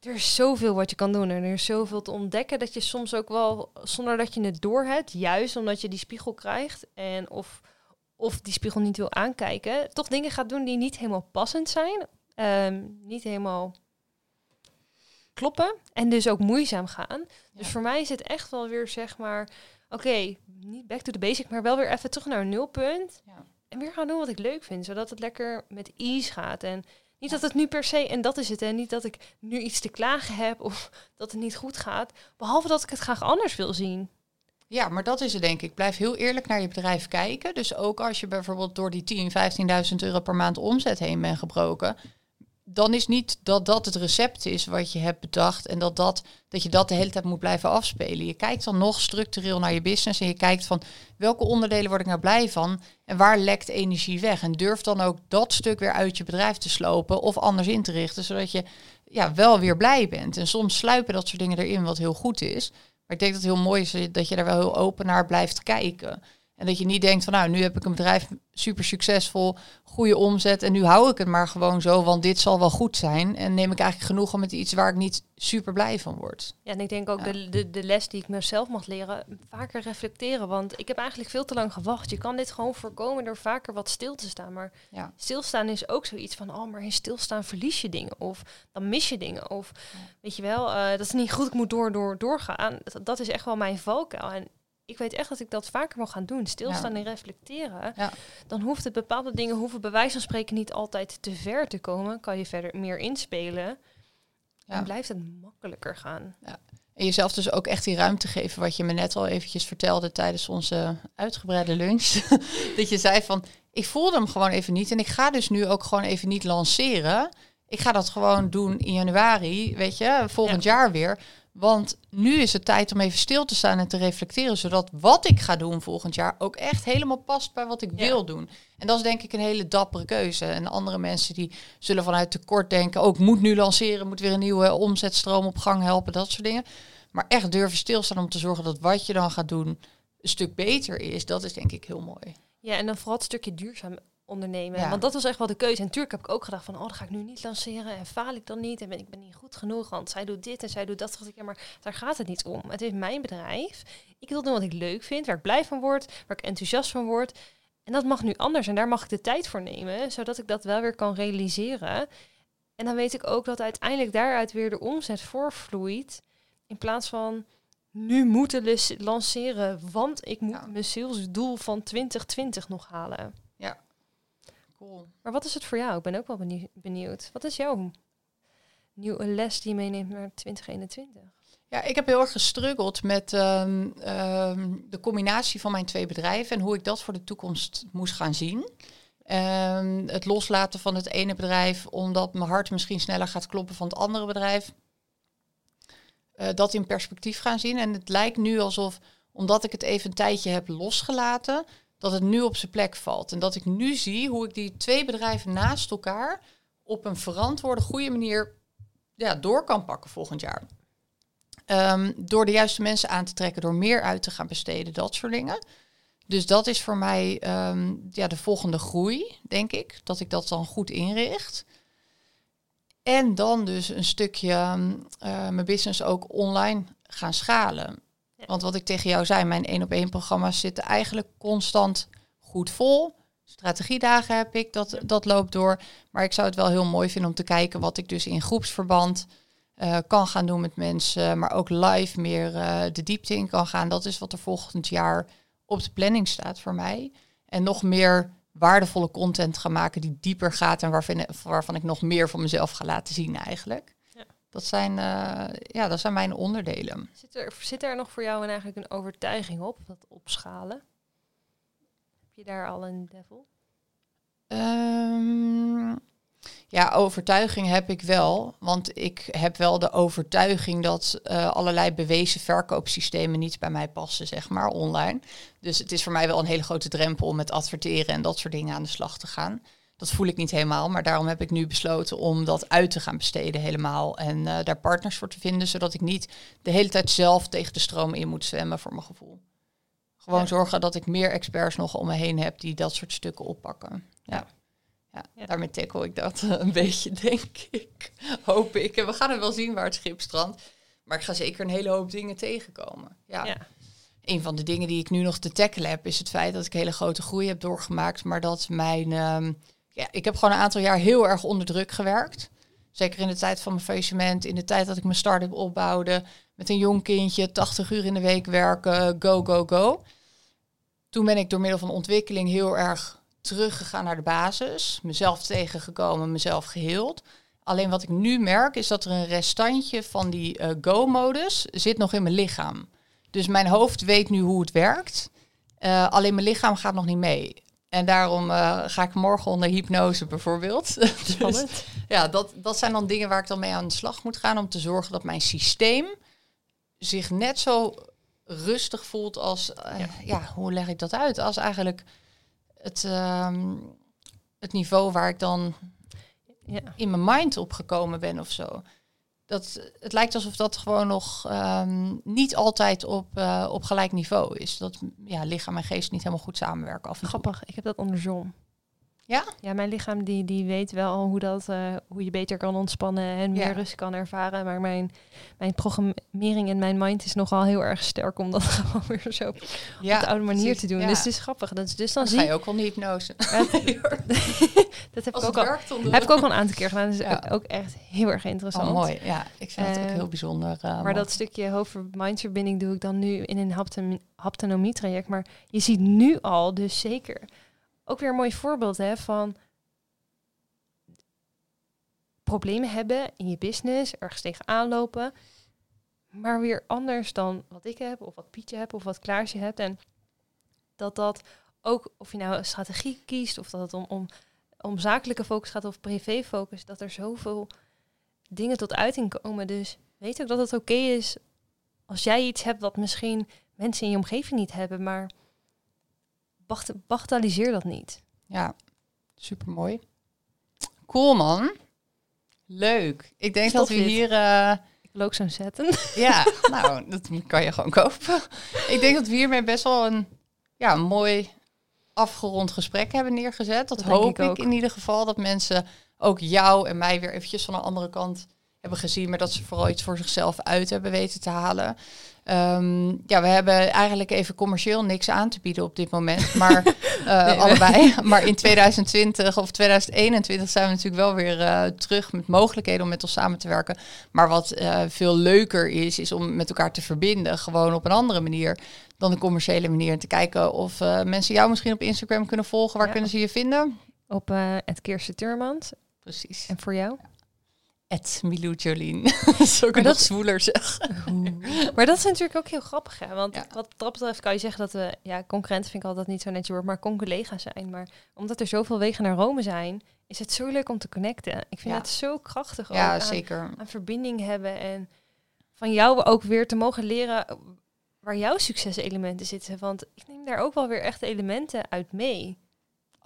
er is zoveel wat je kan doen en er is zoveel te ontdekken dat je soms ook wel, zonder dat je het doorhebt, juist omdat je die spiegel krijgt en of, of die spiegel niet wil aankijken, toch dingen gaat doen die niet helemaal passend zijn, ehm, niet helemaal kloppen en dus ook moeizaam gaan. Dus voor mij is het echt wel weer zeg maar, oké, niet back to the basic, maar wel weer even terug naar een nulpunt. Ja. En weer gaan doen wat ik leuk vind, zodat het lekker met ease gaat. En niet dat het nu per se, en dat is het, en niet dat ik nu iets te klagen heb of dat het niet goed gaat. Behalve dat ik het graag anders wil zien. Ja, maar dat is het denk ik. Blijf heel eerlijk naar je bedrijf kijken. Dus ook als je bijvoorbeeld door die 10.000, 15.000 euro per maand omzet heen bent gebroken. Dan is niet dat dat het recept is wat je hebt bedacht en dat, dat, dat je dat de hele tijd moet blijven afspelen. Je kijkt dan nog structureel naar je business en je kijkt van welke onderdelen word ik nou blij van en waar lekt energie weg. En durf dan ook dat stuk weer uit je bedrijf te slopen of anders in te richten, zodat je ja, wel weer blij bent. En soms sluipen dat soort dingen erin wat heel goed is. Maar ik denk dat het heel mooi is dat je daar wel heel open naar blijft kijken. En dat je niet denkt van nou, nu heb ik een bedrijf super succesvol, goede omzet en nu hou ik het maar gewoon zo, want dit zal wel goed zijn. En neem ik eigenlijk genoegen met iets waar ik niet super blij van word. Ja, en ik denk ook de, de, de les die ik mezelf mag leren, vaker reflecteren. Want ik heb eigenlijk veel te lang gewacht. Je kan dit gewoon voorkomen door vaker wat stil te staan. Maar ja. stilstaan is ook zoiets van, oh, maar in stilstaan verlies je dingen. Of dan mis je dingen. Of weet je wel, uh, dat is niet goed, ik moet door, door, doorgaan. Dat, dat is echt wel mijn valkuil. En ik weet echt dat ik dat vaker wil gaan doen. Stilstaan en reflecteren. Ja. Dan hoeft het bepaalde dingen, hoeven bij wijze van spreken niet altijd te ver te komen. Kan je verder meer inspelen. Ja. En blijft het makkelijker gaan. Ja. En jezelf dus ook echt die ruimte geven, wat je me net al eventjes vertelde tijdens onze uitgebreide lunch. dat je zei van, ik voelde hem gewoon even niet. En ik ga dus nu ook gewoon even niet lanceren. Ik ga dat gewoon doen in januari, weet je, volgend jaar weer. Want nu is het tijd om even stil te staan en te reflecteren, zodat wat ik ga doen volgend jaar ook echt helemaal past bij wat ik wil doen. En dat is denk ik een hele dappere keuze. En andere mensen die zullen vanuit tekort denken, ook oh, moet nu lanceren, moet weer een nieuwe omzetstroom op gang helpen, dat soort dingen. Maar echt durven stilstaan om te zorgen dat wat je dan gaat doen een stuk beter is, dat is denk ik heel mooi. Ja, en dan vooral het stukje duurzaam ondernemen. Want dat was echt wel de keuze. En natuurlijk heb ik ook gedacht van, oh, dat ga ik nu niet lanceren. En faal ik dan niet? En ben ik ben niet goed genoeg? Want zij doet dit en zij doet dat. Dacht ik, ja, maar daar gaat het niet om. Het is mijn bedrijf. Ik wil doen wat ik leuk vind, waar ik blij van word, waar ik enthousiast van word. En dat mag nu anders. En daar mag ik de tijd voor nemen, zodat ik dat wel weer kan realiseren. En dan weet ik ook dat uiteindelijk daaruit weer de omzet voorvloeit. In plaats van nu moeten lanceren, want ik moet mijn salesdoel van 2020 nog halen. Maar wat is het voor jou? Ik ben ook wel benieuwd. Wat is jouw nieuwe les die je meeneemt naar 2021? Ja, ik heb heel erg gestruggeld met ehm, ehm, de combinatie van mijn twee bedrijven en hoe ik dat voor de toekomst moest gaan zien. Um, het loslaten van het ene bedrijf, omdat mijn hart misschien sneller gaat kloppen van het andere bedrijf. Uh, dat in perspectief gaan zien. En het lijkt nu alsof, omdat ik het even een tijdje heb losgelaten, dat het nu op zijn plek valt. En dat ik nu zie hoe ik die twee bedrijven naast elkaar op een verantwoorde, goede manier ja, door kan pakken volgend jaar. Ehm, door de juiste mensen aan te trekken, door meer uit te gaan besteden, dat soort dingen. Dus dat is voor mij ehm, ja, de volgende groei, denk ik. Dat ik dat dan goed inricht. En dan dus een stukje uh, mijn business ook online gaan schalen. Want wat ik tegen jou zei, mijn één op één programma's zitten eigenlijk constant goed vol. Strategiedagen heb ik, dat, dat loopt door. Maar ik zou het wel heel mooi vinden om te kijken wat ik dus in groepsverband uh, kan gaan doen met mensen. Maar ook live meer uh, de diepte in kan gaan. Dat is wat er volgend jaar op de planning staat voor mij. En nog meer waardevolle content gaan maken die dieper gaat en waarvan, waarvan ik nog meer van mezelf ga laten zien eigenlijk. Dat zijn, uh, ja, dat zijn mijn onderdelen. Zit er, zit er nog voor jou een, eigenlijk een overtuiging op, dat opschalen? Heb je daar al een devil? Um, ja, overtuiging heb ik wel. Want ik heb wel de overtuiging dat uh, allerlei bewezen verkoopsystemen niet bij mij passen, zeg maar, online. Dus het is voor mij wel een hele grote drempel om met adverteren en dat soort dingen aan de slag te gaan. Dat voel ik niet helemaal, maar daarom heb ik nu besloten om dat uit te gaan besteden helemaal. En uh, daar partners voor te vinden, zodat ik niet de hele tijd zelf tegen de stroom in moet zwemmen voor mijn gevoel. Gewoon zorgen dat ik meer experts nog om me heen heb die dat soort stukken oppakken. Ja. Ja, daarmee tackle ik dat een beetje, denk ik. Hoop ik. En we gaan er wel zien waar het schip strandt. Maar ik ga zeker een hele hoop dingen tegenkomen. Ja. ja. Een van de dingen die ik nu nog te tackelen heb, is het feit dat ik hele grote groei heb doorgemaakt. Maar dat mijn ehm, ja, ik heb gewoon een aantal jaar heel erg onder druk gewerkt. Zeker in de tijd van mijn faillissement, in de tijd dat ik mijn start-up opbouwde. Met een jong kindje, 80 uur in de week werken, go, go, go. Toen ben ik door middel van ontwikkeling heel erg teruggegaan naar de basis. Mezelf tegengekomen, mezelf geheeld. Alleen wat ik nu merk is dat er een restantje van die uh, go-modus zit nog in mijn lichaam. Dus mijn hoofd weet nu hoe het werkt. Uh, alleen mijn lichaam gaat nog niet mee. En daarom eh, ga ik morgen onder hypnose bijvoorbeeld. dus, ja, dat, dat zijn dan dingen waar ik dan mee aan de slag moet gaan om te zorgen dat mijn systeem zich net zo rustig voelt als, eh, Ja. ja. hoe leg ik dat uit? Als eigenlijk het, ehm, het niveau waar ik dan Ja. in mijn mind opgekomen ben of zo. Dat, het lijkt alsof dat gewoon nog ehm, niet altijd op, eh, op gelijk niveau is. Dat ja, lichaam en geest niet helemaal goed samenwerken af. Grappig, ik heb dat andersom. Ja? Ja, mijn lichaam die, die weet wel hoe, dat, eh, hoe je beter kan ontspannen en meer Ja. rust kan ervaren. Maar mijn, mijn programmering en mijn mind is nogal heel erg sterk om dat gewoon weer zo op Ja, de oude manier precies. te doen. Ja. Dus het is grappig. Dat, dus dan Dan zie ga je... ook al niet hypnose. dat heb ik, ook het al, heb ik ook al een aantal keer gedaan. Dat is Ja. ook, ook echt heel erg interessant. Oh, mooi. Ja, ik vind het ook Eh, heel bijzonder. eh, Maar mooi. dat stukje hoofd-mindverbinding doe ik dan nu in een haptonomie-traject. Maar je ziet nu al, dus zeker, ook weer een mooi voorbeeld hè, van problemen hebben in je business, ergens tegenaan lopen, maar weer anders dan wat ik heb, of wat Pietje hebt, of wat Klaasje hebt. En dat dat ook, of je nou een strategie kiest, of dat het om, om, om zakelijke focus gaat of privé focus, dat er zoveel dingen tot uiting komen. Dus weet ook dat het oké is als jij iets hebt wat misschien mensen in je omgeving niet hebben, maar bacht- bagatelliseer dat niet. Ja, super mooi. Cool man. Leuk. Ik denk dat we hier. eh, Ik wil ook zo'n zetten. ja, nou, dat kan je gewoon kopen. Ik denk dat we hiermee best wel een, ja, een mooi afgerond gesprek hebben neergezet. Dat, hoop ik ik, in ieder geval. Dat mensen ook jou en mij weer eventjes van de andere kant hebben gezien. Maar dat ze vooral iets voor zichzelf uit hebben weten te halen. Ehm, ja, we hebben eigenlijk even commercieel niks aan te bieden op dit moment. Maar eh, Nee, allebei. Maar in 2020 of 2021 zijn we natuurlijk wel weer eh, terug met mogelijkheden om met ons samen te werken. Maar wat eh, veel leuker is, is om met elkaar te verbinden. Gewoon op een andere manier dan de commerciële manier. En te kijken of mensen jou misschien op Instagram kunnen volgen. Waar Ja. kunnen ze je vinden? Op het Kirsten Turmand. Precies. En voor jou? Het Milou Jolien. dat Maar nog dat- zwoeler zeg. Maar dat is natuurlijk ook heel grappig, hè? Want Ja. wat dat betreft kan je zeggen dat we, ja, concurrenten vind ik altijd niet zo netjes woord, maar con-collega's zijn. Maar omdat er zoveel wegen naar Rome zijn, is het zo leuk om te connecten. Ik vind Ja. het zo krachtig ook Ja, aan, zeker. aan verbinding hebben en van jou ook weer te mogen leren waar jouw succeselementen zitten. Want ik neem daar ook wel weer echt elementen uit mee.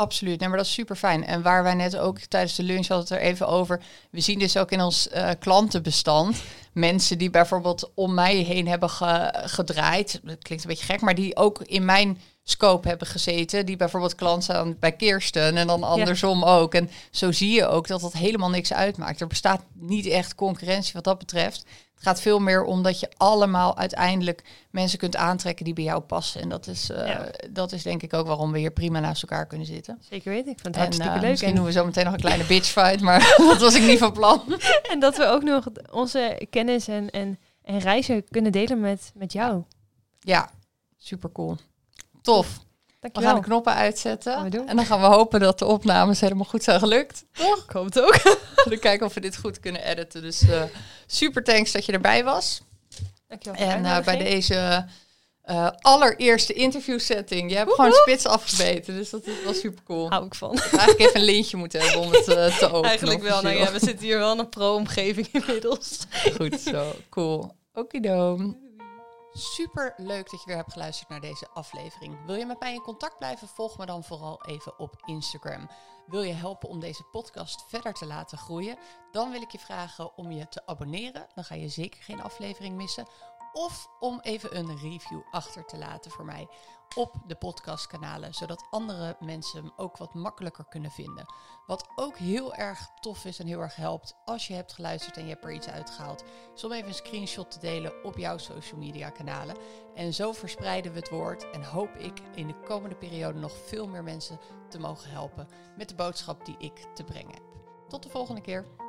Absoluut, nee, maar dat is super fijn. En waar wij net ook tijdens de lunch hadden het er even over. We zien dus ook in ons eh, klantenbestand mensen die bijvoorbeeld om mij heen hebben ge- gedraaid. Dat klinkt een beetje gek, maar die ook in mijn scope hebben gezeten. Die bijvoorbeeld klant zijn bij Kirsten en dan andersom ook. En zo zie je ook dat dat helemaal niks uitmaakt. Er bestaat niet echt concurrentie wat dat betreft. Het gaat veel meer om dat je allemaal uiteindelijk mensen kunt aantrekken die bij jou passen. En dat is, eh, Ja. dat is denk ik ook waarom we hier prima naast elkaar kunnen zitten. Zeker weten. Ik vind het En hartstikke eh, leuk. misschien En, doen we zo meteen nog een kleine bitch fight, maar dat was ik niet van plan. en dat we ook nog onze kennis en, en, en reizen kunnen delen met, met jou. Ja, super cool. Tof. We gaan de knoppen uitzetten. We. En dan gaan we hopen dat de opnames helemaal goed zijn gelukt. Toch? Ik hoop het ook. Dan kijken of we dit goed kunnen editen. Dus eh, super thanks dat je erbij was. Dankjewel En eh, bij deze eh, allereerste interviewsetting. Je hebt gewoon spits afgebeten. Dus dat is wel super cool. Hou ik van. Eigenlijk even een lintje moeten hebben om het te openen. Eigenlijk wel. Nou ja, we zitten hier wel in een pro-omgeving inmiddels. Goed zo, cool. Okido. Super leuk dat je weer hebt geluisterd naar deze aflevering. Wil je met mij in contact blijven? Volg me dan vooral even op Instagram. Wil je helpen om deze podcast verder te laten groeien? Dan wil ik je vragen om je te abonneren. Dan ga je zeker geen aflevering missen. Of om even een review achter te laten voor mij op de podcastkanalen, zodat andere mensen hem ook wat makkelijker kunnen vinden. Wat ook heel erg tof is en heel erg helpt als je hebt geluisterd en je hebt er iets uitgehaald, is om even een screenshot te delen op jouw social media kanalen. En zo verspreiden we het woord en hoop ik in de komende periode nog veel meer mensen te mogen helpen met de boodschap die ik te brengen heb. Tot de volgende keer.